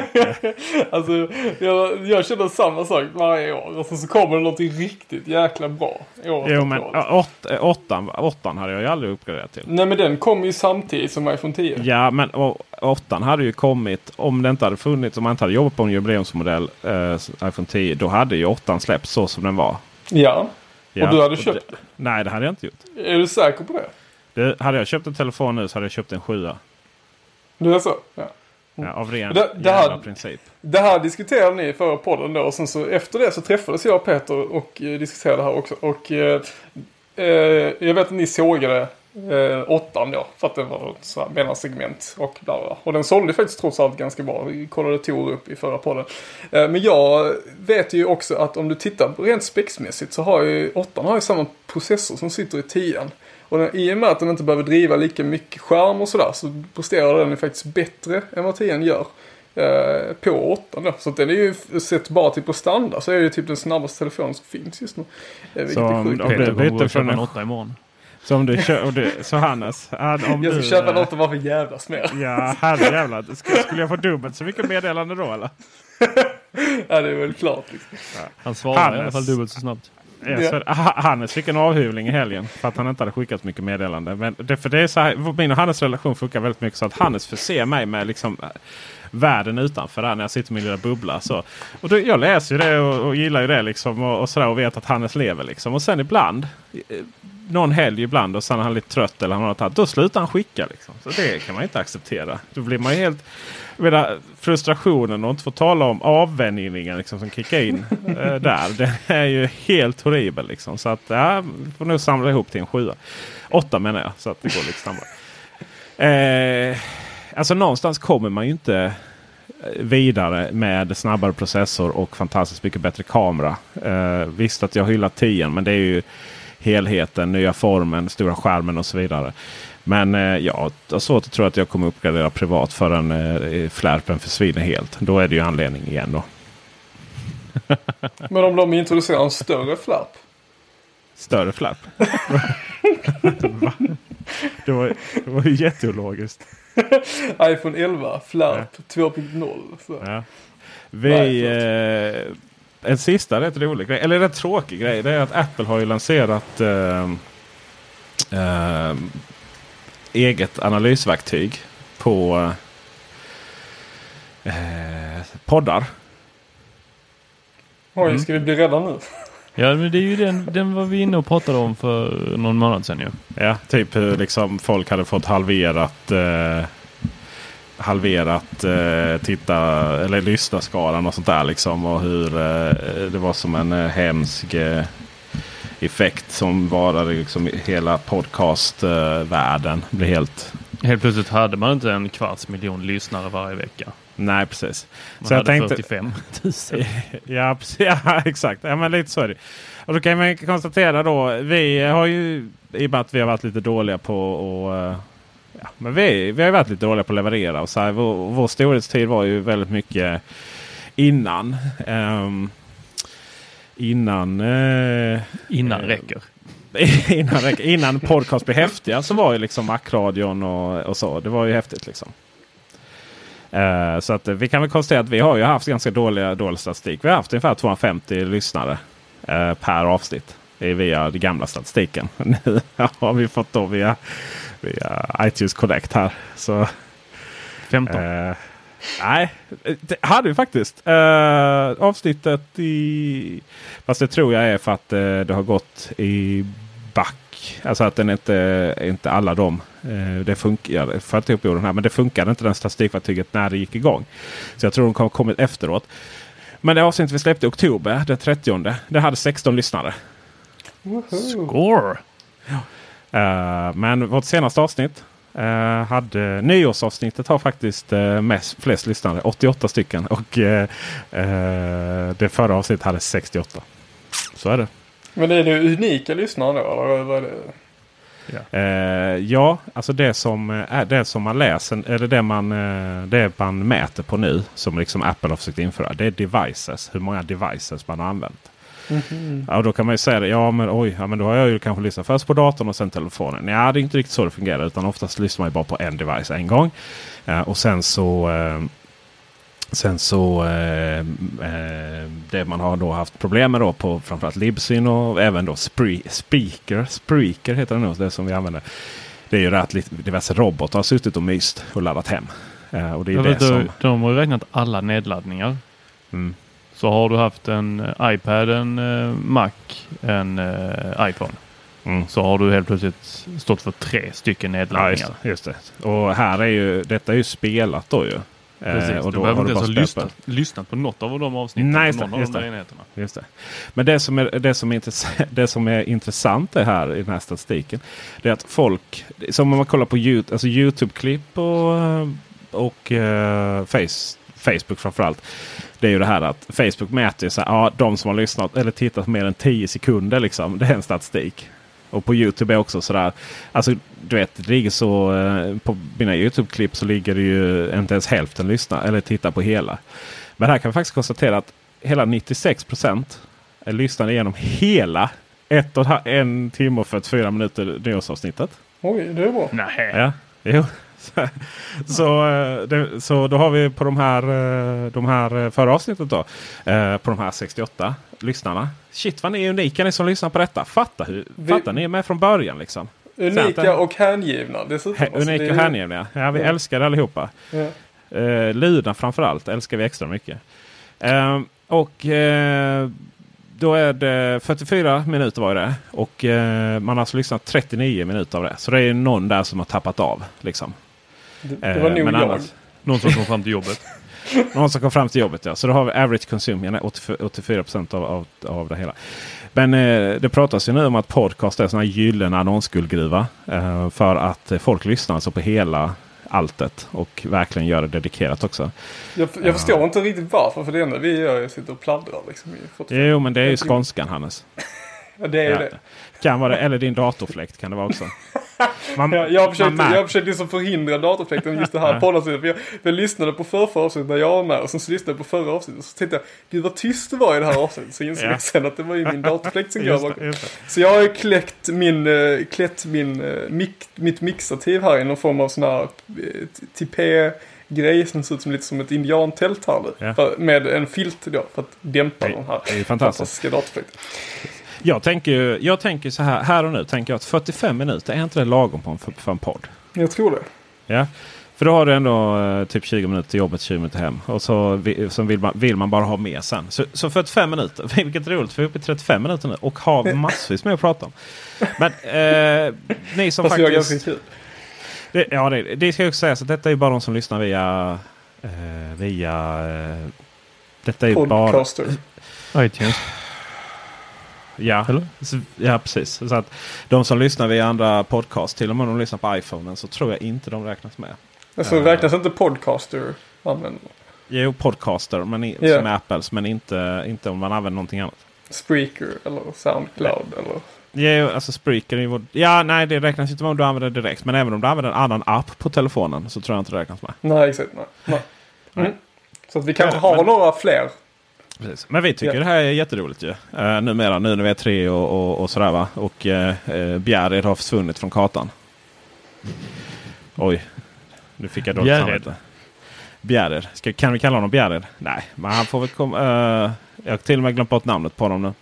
[SPEAKER 1] Alltså jag, jag känner samma sak varje år. Och så, så kommer det något riktigt jäkla bra. Året
[SPEAKER 2] Jo men åt, åttan, åttan hade jag ju aldrig uppgraderat till.
[SPEAKER 1] Nej men den kom ju samtidigt som iPhone 10.
[SPEAKER 2] Ja men å- åttan hade ju kommit om det inte hade funnits. Om man inte hade jobbat på en jubileumsmodell eh, iPhone 10. Då hade ju åttan släppts så som den var.
[SPEAKER 1] Ja.
[SPEAKER 2] Ja,
[SPEAKER 1] och du hade
[SPEAKER 2] det-
[SPEAKER 1] köpt
[SPEAKER 2] Nej det hade jag inte gjort.
[SPEAKER 1] det. Är du säker på det?
[SPEAKER 2] Det, hade jag köpt en telefon nu så hade jag köpt en sjua.
[SPEAKER 1] Du är så? Ja.
[SPEAKER 2] Ja, av ren
[SPEAKER 1] Det- det här-
[SPEAKER 2] princip.
[SPEAKER 1] Det här diskuterade ni i förra podden då. Och sen så efter det så träffades jag och Peter och eh, diskuterade det här också. Och eh, eh, jag vet att ni sågade eh, åttan då. För att det var ett så här mellansegment och bla bla. Och den sålde faktiskt trots allt ganska bra. Vi kollade Tor upp i förra podden. Eh, men jag vet ju också att om du tittar rent spexmässigt så har ju åttan har ju samma processor som sitter i tian. Och den, i och med att den inte behöver driva lika mycket skärm och sådär så presterar den ju faktiskt bättre än vad tian gör eh, på 8 då. Så att den är ju sett bara till på standard så är det ju typ den snabbaste telefonen som finns just nu. Eh, vilket
[SPEAKER 2] Så
[SPEAKER 1] är
[SPEAKER 2] om-
[SPEAKER 1] sjukt.
[SPEAKER 2] om
[SPEAKER 3] Peter
[SPEAKER 2] du byter från
[SPEAKER 3] köpa en
[SPEAKER 2] en-
[SPEAKER 3] åtta imorgon.
[SPEAKER 2] Så om du kör, du, så Hannes. han- Om
[SPEAKER 1] Jag ska
[SPEAKER 2] du,
[SPEAKER 1] köpa något och bara för jävlas med.
[SPEAKER 2] Ja, herrejävlar. Skulle, skulle jag få dubbelt så mycket meddelande då eller?
[SPEAKER 1] Ja, det är väl klart liksom.
[SPEAKER 3] Han svarar i alla fall dubbelt så snabbt.
[SPEAKER 2] Ja, Hannes fick en avhyvling i helgen för att han inte hade skickat så mycket meddelande. Men det, för det är så här, min och Hannes relation funkar väldigt mycket så att Hannes förser mig med liksom äh, världen utanför där när jag sitter i min lilla bubbla. Så. Och då, jag läser ju det och, och gillar ju det liksom och, och, sådär, och vet att Hannes lever. Liksom. Och sen ibland, eh, någon helg ibland och sen är han lite trött eller han har något annat, då slutar han skicka. Liksom. Så det kan man inte acceptera. Då blir man helt... Menar, frustrationen och inte få tala om avvänjningen liksom, som kickar in eh, där. Det är ju helt horribel. Liksom. Så att ja, får nog samla ihop till en sjua. Åtta menar jag, så att det går lite snabbare. Eh, alltså någonstans kommer man ju inte vidare med snabbare processor och fantastiskt mycket bättre kamera. Eh, visst att jag hyllar 10 men det är ju helheten, nya formen, stora skärmen och så vidare. Men eh, ja, jag har svårt att tro att jag kommer uppgradera privat förrän eh, flärpen försvinner helt. Då är det ju anledning igen då.
[SPEAKER 1] Men om de introducerar en större flärp?
[SPEAKER 2] Större flärp? Det, var, det var ju jätteologiskt.
[SPEAKER 1] iPhone 11 flärp ja. 2.0.
[SPEAKER 2] Ja. Vi... Nej, en sista rätt rolig grej, eller rätt tråkig grej. Det är att Apple har ju lanserat eh, eh, eget analysverktyg på eh, poddar.
[SPEAKER 1] Oj, mm. ska vi bli rädda nu?
[SPEAKER 3] Ja, men det är ju den, den var vi inne och pratade om för någon månad sedan ju.
[SPEAKER 2] Ja, typ hur liksom folk hade fått halverat eh, halverat eh, titta eller lyssnarskalan och sånt där liksom. Och hur eh, det var som en eh, hemsk eh, effekt som varade liksom hela podcastvärlden. Eh, blev helt...
[SPEAKER 3] Helt plötsligt hade man inte en kvarts miljon lyssnare varje vecka.
[SPEAKER 2] Nej, precis.
[SPEAKER 3] Man så hade jag tänkte... 45 000.
[SPEAKER 2] ja, ja, exakt. Ja, men lite så är det. Och då kan man konstatera då. Vi har ju i och med att vi har varit lite dåliga på att eh, ja, men vi, vi har varit lite dåliga på att leverera. Och så här, vår, vår storhetstid var ju väldigt mycket innan. Um, innan... Uh,
[SPEAKER 3] innan räcker.
[SPEAKER 2] innan, innan podcast blev häftiga så var ju liksom Macradion och, och så. Det var ju häftigt liksom. Uh, så att vi kan väl konstatera att vi har ju haft ganska dåliga, dålig statistik. Vi har haft ungefär 250 lyssnare uh, per avsnitt. Det är via den gamla statistiken. Nu har vi fått då via via iTunes Connect här. Så,
[SPEAKER 3] 15?
[SPEAKER 2] Eh, nej, det hade vi faktiskt. Eh, avsnittet i... Fast det tror jag är för att eh, det har gått i back. Alltså att den inte, inte alla de. Eh, det funkar, för att ihop den här, men det funkade inte den statistikverktyget när det gick igång. Så jag tror de har kommit efteråt. Men det avsnittet vi släppte i oktober, den 30. Det hade 16 lyssnare.
[SPEAKER 3] Score!
[SPEAKER 2] Ja. Uh, men vårt senaste avsnitt uh, hade nyårsavsnittet har faktiskt uh, mest, flest lyssnare. 88 stycken. Och det förra avsnittet hade 68. Så är det.
[SPEAKER 1] Men är det unika lyssnare då? Eller vad är det?
[SPEAKER 2] Ja. ja, alltså det som, är det som man läser, eller det man, det man mäter på nu som liksom Apple har försökt införa. Det är devices. Hur många devices man har använt. Mm. Ja, då kan man ju säga det. Ja, men oj, ja, men då har jag ju kanske lyssnat först på datorn och sen telefonen. Ja, det är inte riktigt så det fungerar. Utan oftast lyssnar man ju bara på en device en gång. Ja, och sen så eh, Sen så eh, eh, det man har då haft problem med då på framförallt Libsyn och även då Spree Spreaker. Spreaker heter det nog, det som vi använder. Det är ju det att diverse robotar har suttit och myst och laddat hem. Eh, och det är det
[SPEAKER 3] vet,
[SPEAKER 2] som...
[SPEAKER 3] De har räknat alla nedladdningar. Mm. Så har du haft en eh, iPad, en uh, Mac, en uh, iPhone. Mm. Så har du helt plötsligt stått för tre stycken nedladdningar.
[SPEAKER 2] Ja, just, just, det. Och här är ju, detta är ju spelat då ju.
[SPEAKER 3] Precis, eh, och då du behöver inte ens ha lyssnat, lyssnat, på något av de avsnitten.
[SPEAKER 2] Nej, just, det, just, det. just det. Men det som, är, det, som är det som är intressant är här i den här statistiken. Det är att folk, som om man kollar på YouTube, alltså YouTube-klipp och, och uh, face, Facebook framförallt. Det är ju det här att Facebook mäter så här, ja, de som har lyssnat eller tittat mer än 10 sekunder. Liksom, det är en statistik. Och på Youtube är också sådär. Alltså du vet, det ligger så eh, på mina Youtube-klipp så ligger det ju inte ens hälften lyssna eller titta på hela. Men här kan vi faktiskt konstatera att hela 96 procent lyssnade igenom hela ett och en timme och 44 minuter nyårsavsnittet.
[SPEAKER 1] Oj, det är bra.
[SPEAKER 3] Nej.
[SPEAKER 2] Ja, jo. så, eh, det, så då har vi på de här, eh, de här eh, förra avsnittet då. På de här 68 lyssnarna. Shit vad ni är unika ni som lyssnar på detta. Fatta, hur, vi, fatta ni är med från början liksom.
[SPEAKER 1] Unika och hängivna dessutom.
[SPEAKER 2] He, alltså, unika och hängivna. Ja, vi ja. älskar det allihopa. Ja. Luna framförallt älskar vi extra mycket. Uh, och då är det 44 minuter var det. Och uh, man har alltså lyssnat 39 minuter av det. Så det är någon där som har tappat av. Liksom.
[SPEAKER 1] Det, det var eh, nog jag. Annars,
[SPEAKER 3] någon som kom fram till jobbet.
[SPEAKER 2] någon som kom fram till jobbet ja. Så då har vi average consumption, 84 procent av, av, av det hela. Men eh, det pratas ju nu om att podcast är en gyllene annonsguldgruva. Eh, för att folk lyssnar alltså på hela alltet och verkligen gör det dedikerat också.
[SPEAKER 1] Jag, jag förstår inte riktigt varför. För det enda vi gör är att sitta och pladdra. Liksom, i 45.
[SPEAKER 2] Jo, men det är ju skånskan Hannes.
[SPEAKER 1] Ja, det är
[SPEAKER 2] Ja.
[SPEAKER 1] det.
[SPEAKER 2] Kan vara det. Eller din datorfläkt kan det vara också. Man,
[SPEAKER 1] Jag, jag
[SPEAKER 2] man mär-
[SPEAKER 1] jag försökte liksom förhindra datorfläkten just det här poddavsnittet. För jag, jag lyssnade på förra, avsnittet när jag var med och sen så lyssnade jag på förra avsnittet. Och så tänkte jag, gud vad tyst det var i det här avsnittet. Så insåg
[SPEAKER 2] Ja.
[SPEAKER 1] jag sen att det var ju min datorfläkt som går bakom. Så jag har kläckt min, eh, klätt min, mic, mitt mixativ här i någon form av sån här eh, tipé-grej som ser ut som lite som ett indiantält här nu.
[SPEAKER 2] Ja.
[SPEAKER 1] För, med en filt då för att dämpa den här
[SPEAKER 2] det är
[SPEAKER 1] fantastiska datorfläkten.
[SPEAKER 2] Jag tänker jag tänker så här, här och nu tänker jag att 45 minuter, är inte det lagom på en, för en podd?
[SPEAKER 1] Jag tror det.
[SPEAKER 2] Ja. För då har du ändå eh, typ 20 minuter till jobbet, 20 minuter hem. Och så, vi, så vill, man, vill man bara ha mer sen. Så, så 45 minuter, vilket roligt. för Vi är uppe i 35 minuter nu och har massvis med att prata om. Men eh, ni som
[SPEAKER 1] Fast vi har
[SPEAKER 2] faktiskt...
[SPEAKER 1] ganska.
[SPEAKER 2] Det, ja, det, det ska jag också säga. Så detta är ju bara de som lyssnar via... Eh, via eh, detta är ju bara...
[SPEAKER 1] Podcaster.
[SPEAKER 3] iTunes.
[SPEAKER 2] Ja,
[SPEAKER 3] Eller?
[SPEAKER 2] ja, precis. Så att de som lyssnar via andra podcast, till och med om de lyssnar på iPhonen, så tror jag inte de räknas med.
[SPEAKER 1] Alltså räknas inte podcaster använder
[SPEAKER 2] Jo, podcaster men i,
[SPEAKER 1] Ja.
[SPEAKER 2] som Apples, men inte, inte om man använder någonting annat.
[SPEAKER 1] Spreaker eller Soundcloud eller...
[SPEAKER 2] Jo, alltså Spreaker är vår... Ja, nej, det räknas inte om du använder det direkt. Men även om du använder en annan app på telefonen så tror jag inte det räknas med.
[SPEAKER 1] Nej, exakt. Nej. nej.
[SPEAKER 2] Nej.
[SPEAKER 1] Mm. Så att vi kanske
[SPEAKER 2] Ja,
[SPEAKER 1] har
[SPEAKER 2] men-
[SPEAKER 1] några fler.
[SPEAKER 2] Precis. Men vi tycker
[SPEAKER 1] Ja.
[SPEAKER 2] det här är jätteroligt ju. Uh, numera, nu när vi är tre och, och, och sådär va. Och uh, uh, Bjärred har försvunnit från kartan. Oj, nu fick jag dåligt samvete. Bjärred. Ska, kan vi kalla honom Bjärred? Nej, men han får väl komma... eh, jag har till och med glömt bort namnet på honom nu.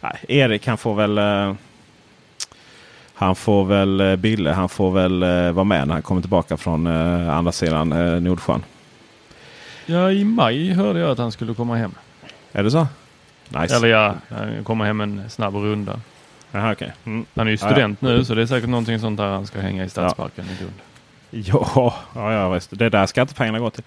[SPEAKER 2] Nej, Erik han får väl... eh, han får väl uh, Bille, han får väl vara med när han kommer tillbaka från andra sidan uh, Nordsjön.
[SPEAKER 3] Ja, i maj hörde jag att han skulle komma hem.
[SPEAKER 2] Är det så? Nice.
[SPEAKER 3] Eller ja, han kommer hem en snabb runda.
[SPEAKER 2] Jaha, okej. Mm.
[SPEAKER 3] Han är ju
[SPEAKER 2] Ja,
[SPEAKER 3] student nu så det är säkert någonting sånt där han ska hänga i Stadsparken i Lund.
[SPEAKER 2] Ja, ja, ja visst. Det är där skattepengarna går till.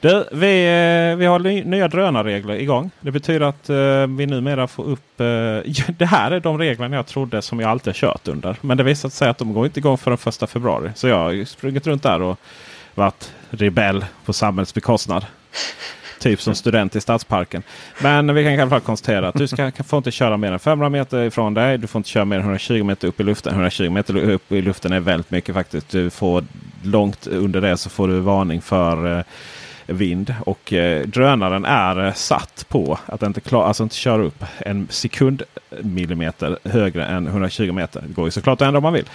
[SPEAKER 2] Du, vi, eh, vi har ny- nya drönarregler igång. Det betyder att eh, vi numera får upp... Eh, ja, det här är de reglerna jag trodde som jag alltid har kört under. Men det visar sig att de går inte igång förrän första februari. Så jag har sprungit runt där och varit rebell på samhällets bekostnad. Typ som student i Stadsparken. Men vi kan i alla fall konstatera att du ska, kan, får inte köra mer än 500 meter ifrån dig. Du får inte köra mer än 120 meter upp i luften. 120 meter upp i luften är väldigt mycket faktiskt. Du får långt under det så får du varning för eh, vind. Och eh, drönaren är eh, satt på att inte, klar, alltså inte köra upp en sekundmillimeter högre än 120 meter. Det går ju såklart att ändra om man vill.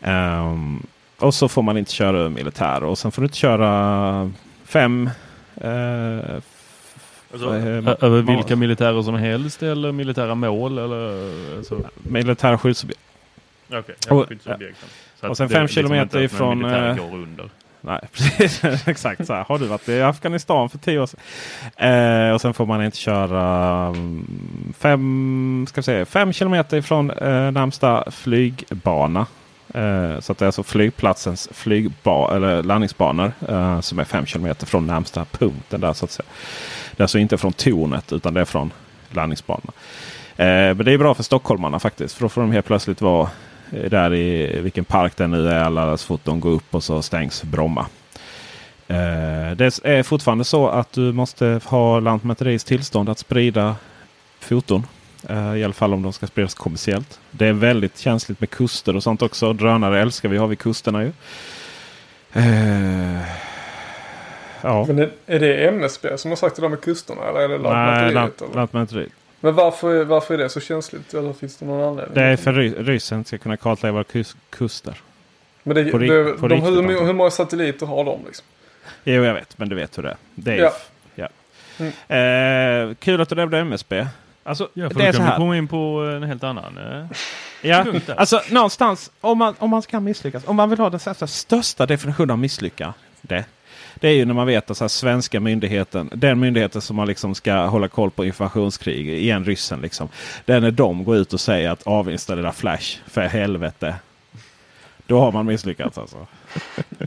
[SPEAKER 2] Ehm, och så får man inte köra över militär. Och sen får du inte köra fem eh,
[SPEAKER 3] Alltså, Över vilka militärer som helst eller militära mål eller? Alltså,
[SPEAKER 2] militära skyddsobjekt.
[SPEAKER 3] okay,
[SPEAKER 2] Och-
[SPEAKER 3] Så
[SPEAKER 2] och sen fem
[SPEAKER 3] liksom
[SPEAKER 2] kilometer
[SPEAKER 3] att
[SPEAKER 2] ifrån, eh,
[SPEAKER 3] går under.
[SPEAKER 2] Nej, precis. Exakt så här. Har du varit i Afghanistan för tio år sedan? Eh, och sen får man inte köra mm, fem, ska vi säga, fem kilometer ifrån eh, närmsta flygbana. Eh, så att det är alltså flygplatsens flygba eller landningsbanor eh, som är fem kilometer från närmsta punkten. där så att säga. Det är alltså inte från tornet utan det är från landningsbanorna. Eh, men det är bra för stockholmarna faktiskt. För då får de helt plötsligt vara eh, där i vilken park det nu är alldeles fort de går upp och så stängs Bromma. Eh, det är fortfarande så att du måste ha Lantmäteriets tillstånd att sprida foton. Eh, I alla fall om de ska spridas kommersiellt. Det är väldigt känsligt med kuster och sånt också. Drönare älskar vi ha vid kusterna ju. Eh, ja.
[SPEAKER 1] Men är, det MSB som har sagt det där med kusterna eller är det
[SPEAKER 2] Nej,
[SPEAKER 1] Lantmäteriet?
[SPEAKER 2] lant,
[SPEAKER 1] eller?
[SPEAKER 2] Lantmäteriet.
[SPEAKER 1] Men varför, varför är det så känsligt? Eller finns det någon anledning?
[SPEAKER 2] Det är för ry- ryssen ska kunna kartlägga våra kus- kuster.
[SPEAKER 1] Men det,
[SPEAKER 2] på
[SPEAKER 1] det,
[SPEAKER 2] på
[SPEAKER 1] de,
[SPEAKER 2] riktigt,
[SPEAKER 1] hur, hur många satelliter har de liksom?
[SPEAKER 2] Jo, jag vet. Men du vet hur det är. Det är
[SPEAKER 1] Ja.
[SPEAKER 2] ja.
[SPEAKER 1] Mm.
[SPEAKER 2] Eh, kul att du nämnde MSB. Alltså,
[SPEAKER 3] Ja, för
[SPEAKER 2] det är så här.
[SPEAKER 3] komma in på en helt annan. eh,
[SPEAKER 2] Ja, alltså någonstans om man, om man ska misslyckas. Om man vill ha den så här, största definitionen av misslyckande. Det är ju när man vet att så här, svenska myndigheten, den myndigheten som man liksom ska hålla koll på informationskrig, igen ryssen liksom. Det är när de går ut och säger att avinstallera Flash, för helvete. Då har man misslyckats alltså.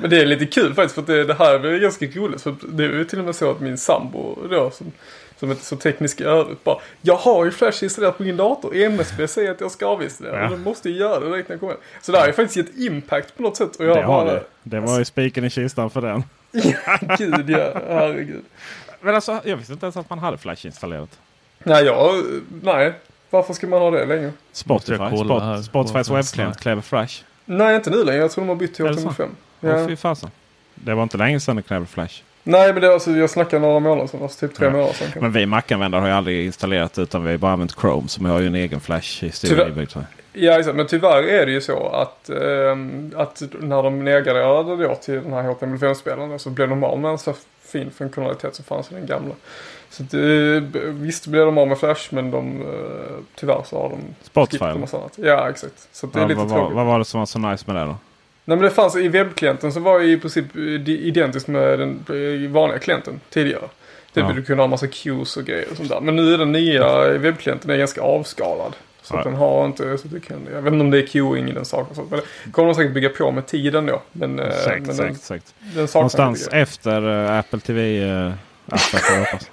[SPEAKER 1] Men det är lite kul faktiskt för det, det här är ganska roligt. För det är ju till och med så att min sambo då som, som inte är så teknisk i övrigt. Bara, jag har ju Flash installerat på min dator. MSB säger att jag ska avinstallera.
[SPEAKER 2] Ja.
[SPEAKER 1] Då måste jag göra det direkt när jag kommer hem. Så det har ju faktiskt gett impact på något sätt. Och jag
[SPEAKER 2] Det har
[SPEAKER 1] bara,
[SPEAKER 2] det. Det var ju spiken i kistan för den.
[SPEAKER 1] Ja, gud ja. Herregud.
[SPEAKER 2] Men alltså, jag visste inte ens att man hade Flash installerat.
[SPEAKER 1] Nej, jag, nej. Varför ska man ha det längre?
[SPEAKER 2] Spotify. Spot, Spotifys webbklient kräver Flash.
[SPEAKER 1] Nej, inte nu längre. Jag tror de har bytt till
[SPEAKER 2] Är det så?
[SPEAKER 1] HTML5.
[SPEAKER 2] Åh
[SPEAKER 1] Ja.
[SPEAKER 2] fy fasen. Det var inte länge sedan det krävde Flash.
[SPEAKER 1] Nej, men det är alltså, jag snackar några månader sedan. Alltså typ tre
[SPEAKER 2] Ja.
[SPEAKER 1] månader sedan.
[SPEAKER 2] Men vi Mac-användare har ju aldrig installerat utan vi har bara använt Chrome som har ju en egen Flash-historia
[SPEAKER 1] Tyvärr.
[SPEAKER 2] inbyggd.
[SPEAKER 1] Ja, exakt. Men tyvärr är det ju så att, ehm, att när de nedgraderade då till den här HTML5-spelaren så blev de av med en så fin funktionalitet som fanns i den gamla. Så att, eh, visst blev de av med Flash men de, eh, tyvärr så har de
[SPEAKER 2] Spotify,
[SPEAKER 1] skippat en
[SPEAKER 2] eller?
[SPEAKER 1] massa annat. Ja, exakt. Så det är
[SPEAKER 2] Ja,
[SPEAKER 1] lite
[SPEAKER 2] vad,
[SPEAKER 1] tråkigt.
[SPEAKER 2] vad var det som var så nice med det då?
[SPEAKER 1] Nej men det fanns i webbklienten så var i princip eh, identiskt med den eh, vanliga klienten tidigare. Typ
[SPEAKER 2] Ja.
[SPEAKER 1] du kunde ha massa queues och grejer och sånt där. Men nu är den nya webbklienten är ganska avskalad. Så att
[SPEAKER 2] Ja.
[SPEAKER 1] den har inte, så du kan, jag vet inte om det är queuing i den saken. sånt, Men det kommer de säkert bygga på med tiden då. Men, eh,
[SPEAKER 2] Säkert,
[SPEAKER 1] men
[SPEAKER 2] säkert, säkert.
[SPEAKER 1] Den, den saknar
[SPEAKER 2] Någonstans efter Apple TV appen får jag hoppas.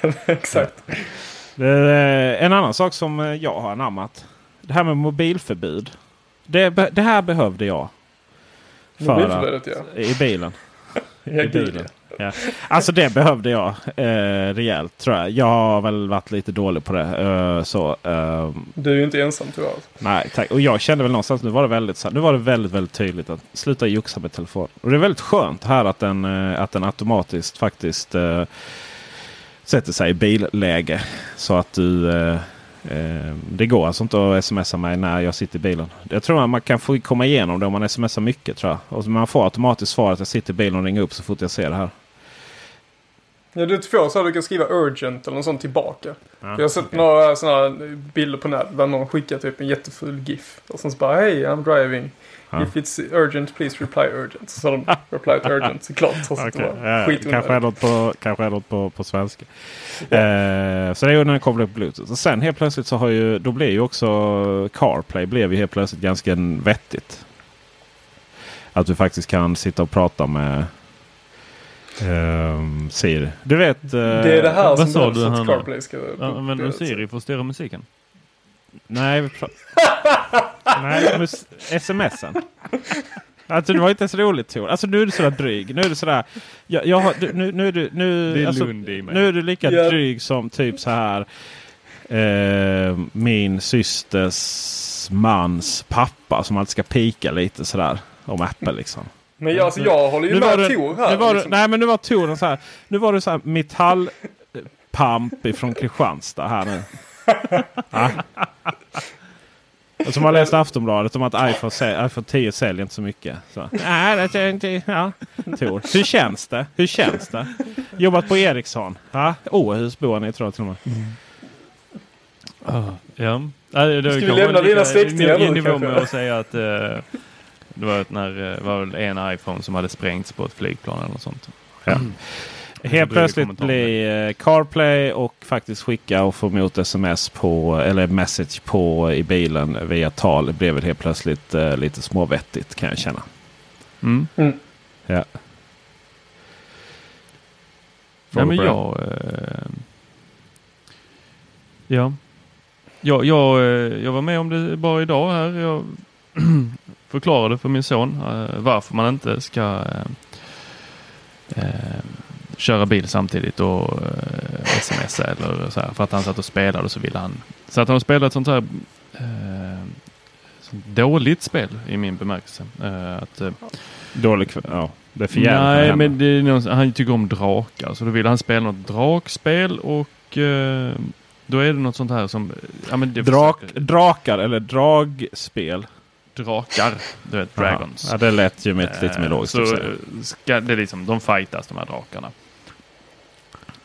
[SPEAKER 1] grejer. Exakt.
[SPEAKER 2] Eh, en annan sak som eh, jag har anammat. Det här med mobilförbud. Det, det här behövde jag. För att,
[SPEAKER 1] Mobilförbudet ja.
[SPEAKER 2] I bilen. I bilen. Ja. Alltså det behövde jag eh, rejält tror jag. Jag har väl varit lite dålig på det. eh, så, eh,
[SPEAKER 1] Du är ju inte ensam tyvärr.
[SPEAKER 2] nej, tack. Och jag kände väl någonstans nu var det väldigt, nu var det väldigt, väldigt tydligt att sluta joxa med telefon. Och det är väldigt skönt här att den, eh, att den automatiskt faktiskt eh, sätter sig i billäge. Så att du... Eh, eh, det går alltså inte att smsa mig när jag sitter i bilen. Jag tror att man kan få komma igenom det om man smsar mycket. tror jag. Och man får automatiskt svar att jag sitter i bilen och ringer upp så fort jag ser det här.
[SPEAKER 1] Ja, du får så att du kan skriva urgent eller något sånt tillbaka.
[SPEAKER 2] Ja,
[SPEAKER 1] jag har sett
[SPEAKER 2] okej.
[SPEAKER 1] några sådana bilder på nätet där någon skickar typ en jätteful GIF. Och sen så bara hej, I'm driving.
[SPEAKER 2] Ja.
[SPEAKER 1] If it's urgent, please reply urgent. Så de replied urgent såklart. Trots att det var
[SPEAKER 2] ja, ja. kanske är något på, kanske är något på, på svenska. Eh, så det är ju när den kopplar upp Bluetooth. Och sen helt plötsligt så har ju, då blir ju också CarPlay blev ju helt plötsligt ganska vettigt. Att du faktiskt kan sitta och prata med ehm, Siri. Du vet... eh,
[SPEAKER 1] Det är det här
[SPEAKER 3] vad
[SPEAKER 1] som behövs att? CarPlay ska...
[SPEAKER 3] Använder du Siri för att styra musiken?
[SPEAKER 2] Nej, vi Nej, smsen. Alltså det var inte så roligt Tor. Alltså nu är du sådär dryg. Nu är du sådär. Jag, jag har, du- nu, nu är du... Nu,
[SPEAKER 3] Det är
[SPEAKER 2] alltså,
[SPEAKER 3] Lund i mig.
[SPEAKER 2] Nu är du lika
[SPEAKER 1] Ja.
[SPEAKER 2] dryg som typ så här. Eh, min systers mans pappa som alltid ska pika lite sådär. Om Apple liksom.
[SPEAKER 1] Men jag, alltså, jag håller ju
[SPEAKER 2] Nu var
[SPEAKER 1] med
[SPEAKER 2] du,
[SPEAKER 1] Tor här.
[SPEAKER 2] nu var du,
[SPEAKER 1] liksom.
[SPEAKER 2] nej men nu var Tor så här. Nu var du så här metallpamp ifrån Kristianstad här nu. Och som har läst Aftonbladet om att iPhone, iPhone 10 säljer inte så mycket. Så. Nej, det är inte... Ja. Tor. Hur känns det? Hur känns det? Jobbat på Ericsson. Ja. Åhus bor ni tror jag till och med.
[SPEAKER 3] Ja. Ja, det, det
[SPEAKER 1] Ska vi lämna dina släktingar nu,
[SPEAKER 3] nivå med att säga att eh, det var, ett när, eh, var väl en iPhone som hade sprängts på ett flygplan eller något sånt.
[SPEAKER 2] Ja. Helt
[SPEAKER 3] det
[SPEAKER 2] plötsligt blir eh, CarPlay och faktiskt skicka och få emot sms på eller message på i bilen via tal blev väl helt plötsligt eh, lite småvettigt kan jag känna.
[SPEAKER 3] Mm.
[SPEAKER 2] Ja.
[SPEAKER 3] Ja, men
[SPEAKER 2] det?
[SPEAKER 3] jag... Eh, ja. Jag, jag, eh, jag var med om det bara idag här. Jag förklarade för min son eh, varför man inte ska eh, eh, köra bil samtidigt och eh, smsa eller så här. För att han satt och spelade och så ville han. Så att han spelade ett sånt här eh, sånt dåligt spel i min bemärkelse. Eh, att, eh,
[SPEAKER 2] Dålig. Ja, det är för
[SPEAKER 3] Nej, men det är någon, han tycker om drakar. Så då vill han spela något drakspel och eh, då är det något sånt här som... Ja, men det
[SPEAKER 2] Drak,
[SPEAKER 3] försöker-
[SPEAKER 2] drakar eller dragspel.
[SPEAKER 3] Drakar. Du vet, dragons.
[SPEAKER 2] Ja, det lät ju lite, lite mer
[SPEAKER 3] Eh,
[SPEAKER 2] logiskt.
[SPEAKER 3] Så eh, ska, det är liksom, de fightas de här drakarna.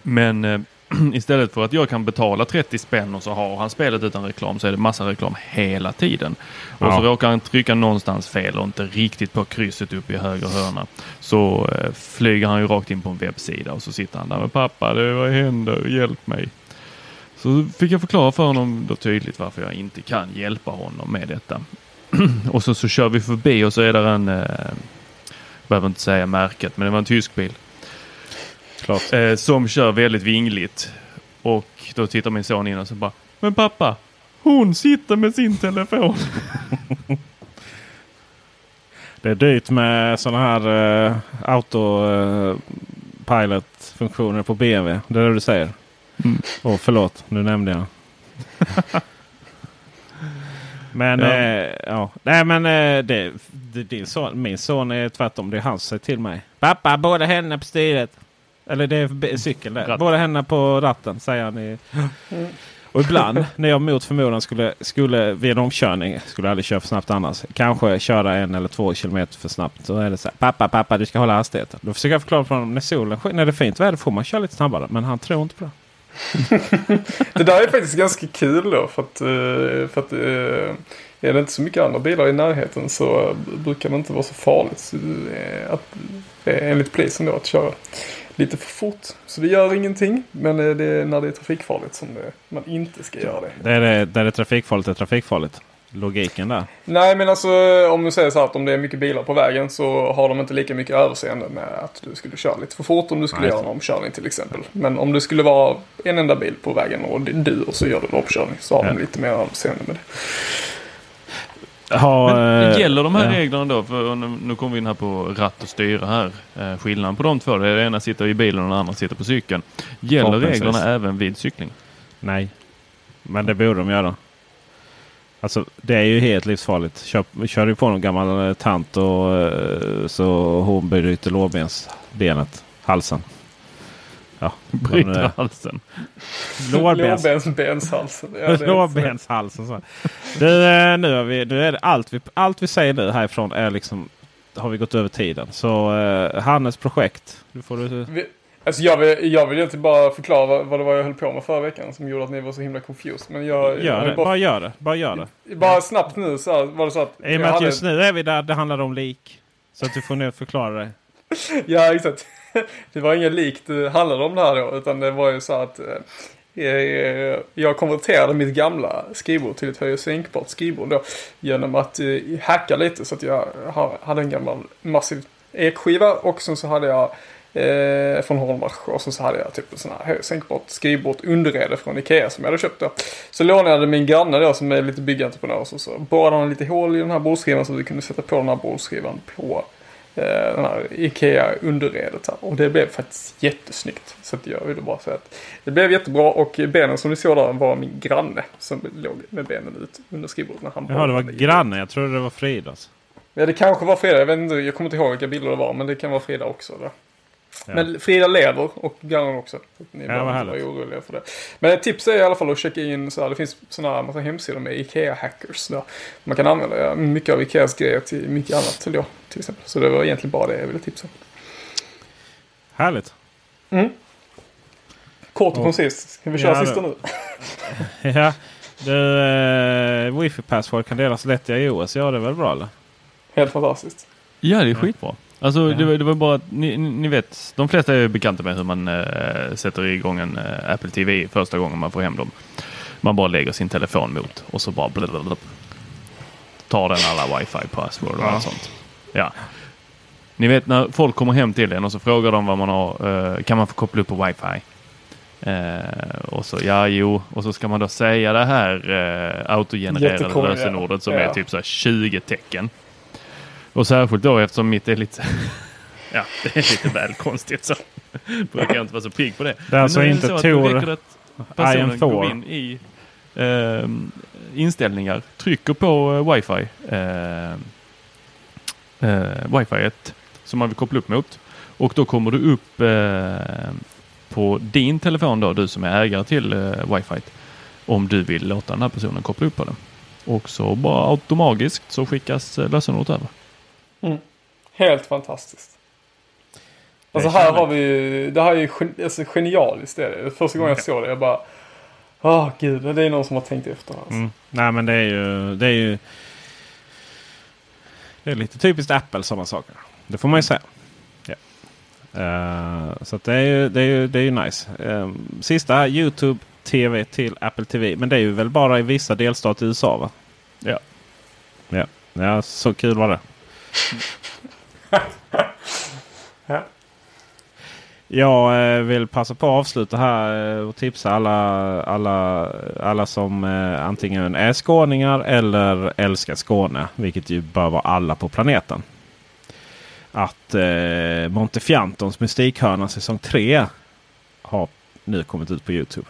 [SPEAKER 3] Men eh, istället för att jag kan betala 30 spänn och så har han spelet utan reklam så är det massa reklam hela tiden. Och
[SPEAKER 2] Ja.
[SPEAKER 3] så råkar han trycka någonstans fel och inte riktigt på krysset uppe i höger hörna. Så eh, flyger han ju rakt in på en webbsida och så sitter han där med pappa, det, vad händer? Hjälp mig. Så fick jag förklara för honom då tydligt varför jag inte kan hjälpa honom med detta. och så, så kör vi förbi och så är där en, eh, behöver inte säga märket, men det var en tysk bil.
[SPEAKER 2] Klart.
[SPEAKER 3] Eh, som kör väldigt vingligt. Och då tittar min son in och så bara, men pappa, hon sitter med sin telefon.
[SPEAKER 2] Det är dyrt med sådana här uh, autopilot-funktioner på BMW. Det är det du säger.
[SPEAKER 3] Mm.
[SPEAKER 2] Åh, förlåt, nu nämnde jag. men
[SPEAKER 3] Ja.
[SPEAKER 2] ja. ja. Nej men eh, det, det, din son, min son är tvärtom. Det är han som säger till mig. Pappa, båda händerna på styret. Eller det är cykeln där.
[SPEAKER 3] Ratt.
[SPEAKER 2] Båda händerna på ratten säger han. I, och ibland när jag mot förmodan skulle, skulle vid en omkörning, skulle jag aldrig köra för snabbt annars. Kanske köra en eller två kilometer för snabbt. Så är det så här, pappa, pappa du ska hålla hastigheten. Då försöker jag förklara för honom, när solen skiner, när det är fint väder får man köra lite snabbare. Men han tror inte på det.
[SPEAKER 1] Det där är faktiskt ganska kul då. För att, eh, för att eh, är det inte så mycket andra bilar i närheten så brukar det inte vara så farligt. Så, att, eh, enligt polisen då att köra lite för fort. Så det gör ingenting. Men eh, det är när det är trafikfarligt som det, man inte ska göra det.
[SPEAKER 2] Där är, där är trafikfarligt är trafikfarligt. Logiken där.
[SPEAKER 1] Nej men alltså om du säger så här att om det är mycket bilar på vägen så har de inte lika mycket överseende med att du skulle köra lite för fort om du skulle
[SPEAKER 2] Nej.
[SPEAKER 1] göra en omkörning till exempel. Men om det skulle vara en enda bil på vägen och det är du och så gör du en omkörning så har
[SPEAKER 2] Ja.
[SPEAKER 1] de lite mer överseende med det.
[SPEAKER 2] Ha,
[SPEAKER 3] Men
[SPEAKER 2] eh,
[SPEAKER 3] gäller de här
[SPEAKER 2] ja.
[SPEAKER 3] reglerna då? För nu, nu kommer vi in här på ratt och styra här. Eh, skillnaden på de två, det ena sitter i bilen och den andra sitter på cykeln. Gäller reglerna även vid cykling?
[SPEAKER 2] Nej. Men det borde de göra. Alltså det är ju helt livsfarligt. Kör, kör du på någon gammal eh, tant och eh, så hon bryter lårbensbenet. Halsen. Ja,
[SPEAKER 3] Bryter halsen.
[SPEAKER 2] Lårbens.
[SPEAKER 1] Ja,
[SPEAKER 2] lårbenshalsen. Så. Du, eh, nu, har vi, nu är det allt, vi, allt vi säger nu härifrån är liksom har vi gått över tiden. Så eh, Hannes projekt. Nu får du,
[SPEAKER 1] Vi- Alltså jag vill, jag vill egentligen bara förklara vad, vad det var jag höll på med förra veckan som gjorde att ni var så himla confused. Men jag, jag
[SPEAKER 2] gör
[SPEAKER 1] vill
[SPEAKER 2] det.
[SPEAKER 1] bara,
[SPEAKER 2] Bara gör det. Bara gör det.
[SPEAKER 1] bara snabbt nu så här, var det så att...
[SPEAKER 2] I och
[SPEAKER 1] jag
[SPEAKER 2] med att
[SPEAKER 1] hade-
[SPEAKER 2] just nu är vi där det handlar om lik. Så att du får nu förklara det.
[SPEAKER 1] Ja, exakt. Det var inget likt det handlade om det här då, utan det var ju så att eh, eh jag konverterade mitt gamla skrivbord till ett höj och sänkbart skrivbord då. Genom att eh, hacka lite så att jag har, hade en gammal massiv ekskiva och sen så hade jag eh, från Hornbach och sen så hade jag typ en sån här höj och sänkbart skrivbord underrede från Ikea som jag hade köpt då. Så lånade jag min granne då som är lite byggentreprenör så, så borrade han lite hål i den här bordsskivan så att vi kunde sätta på den här bordsskivan på den här Ikea underredet här. Och det blev faktiskt jättesnyggt. Så att jag ville bara säga att det blev jättebra och benen som ni såg där var min granne som låg med benen ut under skrivbordet när han
[SPEAKER 2] Jaha, det var grannen. Jag trodde det var Fridas.
[SPEAKER 1] Ja, det kanske var Frida. Jag, vet inte, jag kommer inte ihåg vilka bilder det var, men det kan vara Frida också. Då.
[SPEAKER 2] Ja.
[SPEAKER 1] Men Frida lever och grannen också. Ni
[SPEAKER 2] Ja, vad
[SPEAKER 1] inte vara
[SPEAKER 2] härligt.
[SPEAKER 1] oroliga för det. Men ett tips är i alla fall att checka in så här. Det finns sådana här massa hemsidor med Ikea-hackers. Där man kan använda mycket av Ikeas grejer till mycket annat till, till exempel. Så det var egentligen bara det jag ville tipsa om.
[SPEAKER 2] Härligt.
[SPEAKER 1] Kort och
[SPEAKER 2] Och-
[SPEAKER 1] koncist. Ska vi köra
[SPEAKER 2] Ja,
[SPEAKER 1] sista nu?
[SPEAKER 2] Ja, du, eh, wifi-password kan delas lätt i iOS. Ja, det är väl bra eller?
[SPEAKER 1] Helt fantastiskt.
[SPEAKER 3] Ja, det är skitbra. Alltså det, var, det var bara att ni, ni vet, de flesta är bekanta med hur man eh, sätter igång en eh, Apple TV första gången man får hem dem. Man bara lägger sin telefon mot och så bara blablabla. tar den alla wifi password och
[SPEAKER 2] Ja.
[SPEAKER 3] allt sånt. Ja. Ni vet när folk kommer hem till en och så frågar de vad man har, eh, kan man få koppla upp på wifi? Och så ja, jo, och så ska man då säga det här autogenererade lösenordet som
[SPEAKER 1] Ja.
[SPEAKER 3] är typ så här 20 tecken. Och särskilt då eftersom mitt är lite Ja, det är lite väl konstigt så. Brukar jag inte vara så pigg på det.
[SPEAKER 2] Det är alltså inte
[SPEAKER 3] så att
[SPEAKER 2] Tor-
[SPEAKER 3] det att Personen går in i ehm, inställningar, trycker på uh, wifi. Uh, uh, wifi som man vill koppla upp mot. Och då kommer du upp eh, på din telefon då, du som är ägare till uh, wifi. Om du vill låta den här personen koppla upp på den. Och så bara automatiskt så skickas uh, lösenordet över.
[SPEAKER 1] Helt fantastiskt. Alltså här har vi ju, det här är ju gen, alltså, genialiskt. Är det. Första gången jag såg det, jag bara, åh gud, det är någon som har tänkt efter. Alltså.
[SPEAKER 2] Mm. Nej, men det är ju... Det är ju det är lite typiskt Apple sådana saker. Det får man ju säga. Ja. Eh, så det är ju, det är ju, det är ju nice. Uh, sista YouTube TV till Apple TV. Men det är ju väl bara i vissa delstater i USA va?
[SPEAKER 3] Ja.
[SPEAKER 2] Ja, ja så kul var det.
[SPEAKER 1] Ja.
[SPEAKER 2] Jag eh, vill passa på att avsluta här eh, och tipsa alla, alla, alla som eh, antingen är skåningar eller älskar Skåne. Vilket ju bör vara alla på planeten. Att eh, Montefiantons Mystikhörna säsong 3 har nu kommit ut på Youtube.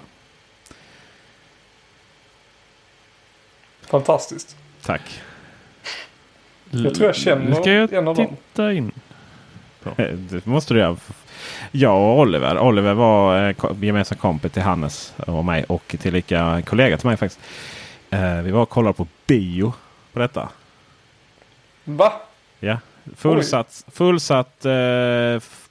[SPEAKER 1] Fantastiskt.
[SPEAKER 2] Tack.
[SPEAKER 1] Jag tror jag känner
[SPEAKER 3] Nu ska jag
[SPEAKER 1] en av dem.
[SPEAKER 3] titta in.
[SPEAKER 2] Det måste du göra. Jag och Oliver. Oliver var eh, gemensam kompis till Hannes och mig och tillika en kollega till mig faktiskt. Eh, vi var och kollade på bio på detta.
[SPEAKER 1] Va?
[SPEAKER 2] Ja. Fullsatt, fullsatt eh,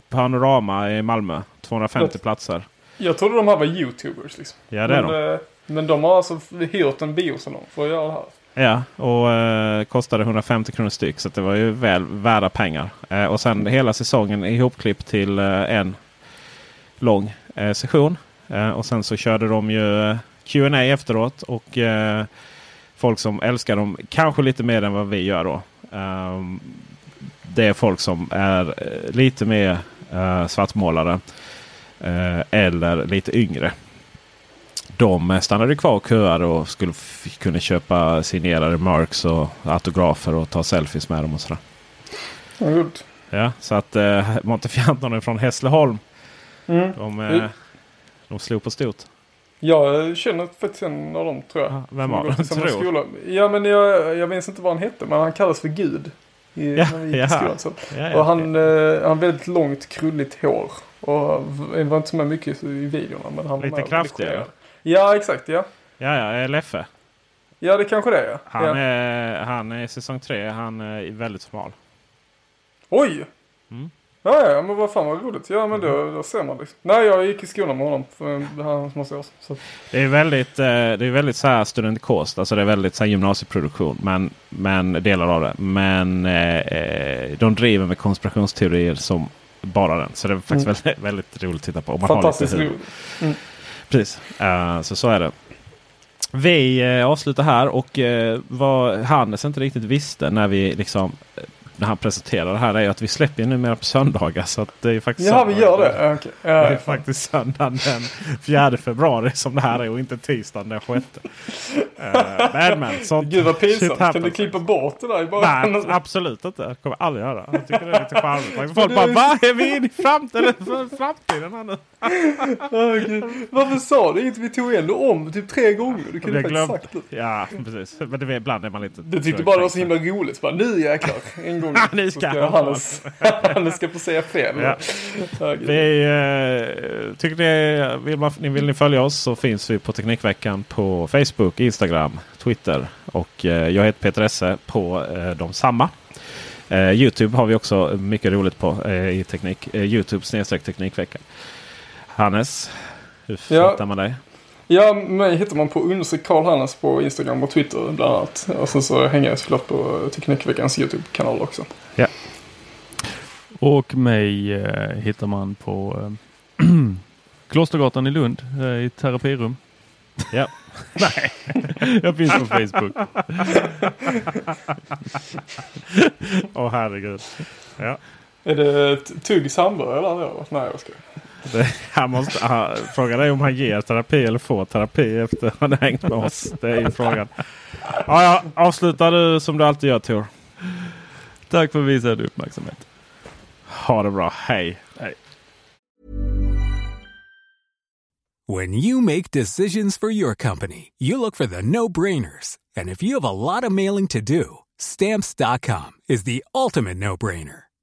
[SPEAKER 2] panorama i Malmö. 250
[SPEAKER 1] Rätt.
[SPEAKER 2] platser.
[SPEAKER 1] Jag trodde de här var YouTubers liksom.
[SPEAKER 2] Ja det är
[SPEAKER 1] men,
[SPEAKER 2] de.
[SPEAKER 1] eh, men de har alltså hyrt en biosalong för att göra det här.
[SPEAKER 2] Ja, och eh, kostade 150 kronor styck. Så det var ju väl värda pengar. Eh, och sen hela säsongen ihopklippt till eh, en lång eh, session. Eh, och sen så körde de ju eh, Q&A efteråt. Och folk som älskar dem kanske lite mer än vad vi gör då. Ehm, det är folk som är lite mer svartmålade. Eller lite yngre. De stannade kvar och köade och skulle kunna köpa signerade marks och autografer och ta selfies med dem och sådär.
[SPEAKER 1] Ja.
[SPEAKER 2] Ja, så att eh, Montefianton är från Hässleholm.
[SPEAKER 1] Mm.
[SPEAKER 2] De,
[SPEAKER 1] Mm.
[SPEAKER 2] eh, de slog på stort.
[SPEAKER 1] Jag känner faktiskt en av dem tror jag.
[SPEAKER 2] Ja, vem var det?
[SPEAKER 1] i samma
[SPEAKER 2] Tror.
[SPEAKER 1] skola. Ja men jag, jag minns inte vad han hette men han kallas för Gud. I,
[SPEAKER 2] Ja,
[SPEAKER 1] när vi gick i
[SPEAKER 2] ja.
[SPEAKER 1] skolan. Så.
[SPEAKER 2] Ja, ja,
[SPEAKER 1] Och han, eh, han väldigt långt krulligt hår. Och det var inte så mycket i videorna men han var
[SPEAKER 2] Lite
[SPEAKER 1] och
[SPEAKER 2] kraftigare.
[SPEAKER 1] Ja exakt ja.
[SPEAKER 2] Ja, ja, eh, Leffe.
[SPEAKER 1] Ja det kanske det är ja.
[SPEAKER 2] Han,
[SPEAKER 1] ja.
[SPEAKER 2] är, han är i säsong tre. Han är väldigt smal.
[SPEAKER 1] Oj!
[SPEAKER 2] Mm.
[SPEAKER 1] Ja, ja, men vad fan vad roligt. Ja, men då, då ser man liksom. Nej, jag gick i skolan med honom för hans massa år sedan.
[SPEAKER 2] Det är väldigt, eh, det är väldigt så här studentikost. Alltså det är väldigt så här gymnasieproduktion. Men, men delar av det. Men eh, eh, de driver med konspirationsteorier som bara den. Så det är faktiskt
[SPEAKER 1] Mm.
[SPEAKER 2] väldigt, väldigt roligt att titta på. Om man
[SPEAKER 1] Fantastiskt
[SPEAKER 2] lite humor. Precis, Eh, så så är det. Vi eh, avslutar här och uh, vad Hannes inte riktigt visste när vi liksom när han presenterade det här är ju att vi släpper numera på söndagar. Så att det är faktiskt
[SPEAKER 1] Ja, vi gör det. Ja, Okej.
[SPEAKER 2] Det
[SPEAKER 1] Ja,
[SPEAKER 2] är
[SPEAKER 1] ja,
[SPEAKER 2] faktiskt söndagen den 4 februari som det här är och inte tisdagen den 6. Uh, men men, sånt
[SPEAKER 1] Gud vad pinsamt. Kan du klippa bort det där i början?
[SPEAKER 2] Nej, absolut inte. Det kommer jag aldrig göra. Jag tycker det är lite charmigt. Folk bara, vad är vi inne i framtiden, framtiden här nu?
[SPEAKER 1] Gud. Varför sa du inget? Vi tog ändå om typ tre gånger. Du kunde faktiskt
[SPEAKER 2] glömde.
[SPEAKER 1] sagt det.
[SPEAKER 2] Ja, precis. Men det, ibland är man lite...
[SPEAKER 1] Du tyckte bara det var så himla roligt. Så bara, nu jäklar. En gång.
[SPEAKER 2] Nu ska
[SPEAKER 1] ska
[SPEAKER 2] han
[SPEAKER 1] Hannes, Hannes ska få säga fel.
[SPEAKER 2] Ja.
[SPEAKER 1] Gud.
[SPEAKER 2] Vi, eh, tycker det, vill, man, vill ni följa oss så finns vi på Teknikveckan på Facebook, Instagram, Twitter. Och eh, jag heter Peter Esse på eh, de samma. Eh, Youtube har vi också mycket roligt på eh, i teknik. Eh, Youtube snedstreck Teknikveckan. Hannes, hur
[SPEAKER 1] Ja.
[SPEAKER 2] hittar man dig?
[SPEAKER 1] Ja, mig hittar man på understreck Karl Hannes på Instagram och Twitter bland annat. Och sen så hänger jag såklart på Teknikveckans YouTube-kanal också.
[SPEAKER 3] Och mig eh, hittar man på eh, Klostergatan i Lund eh, i terapirum.
[SPEAKER 2] Ja.
[SPEAKER 3] Nej, jag finns på Facebook.
[SPEAKER 2] Åh herregud. Ja.
[SPEAKER 1] Är det Tuggs hamburgare där då? Nej, jag ska.
[SPEAKER 2] Det, han måste, han, frågan är om han ger terapi eller får terapi efter att han hängt med oss. Det är ju frågan. Ja, ja, avslutar du som du alltid gör Tor.
[SPEAKER 3] Tack för visad uppmärksamhet.
[SPEAKER 2] Ha det bra. Hej.
[SPEAKER 3] Hej.
[SPEAKER 4] When you make decisions for your company, you look for the no brainers. And if you have a lot of mailing to do, stamps.com is the ultimate no brainer.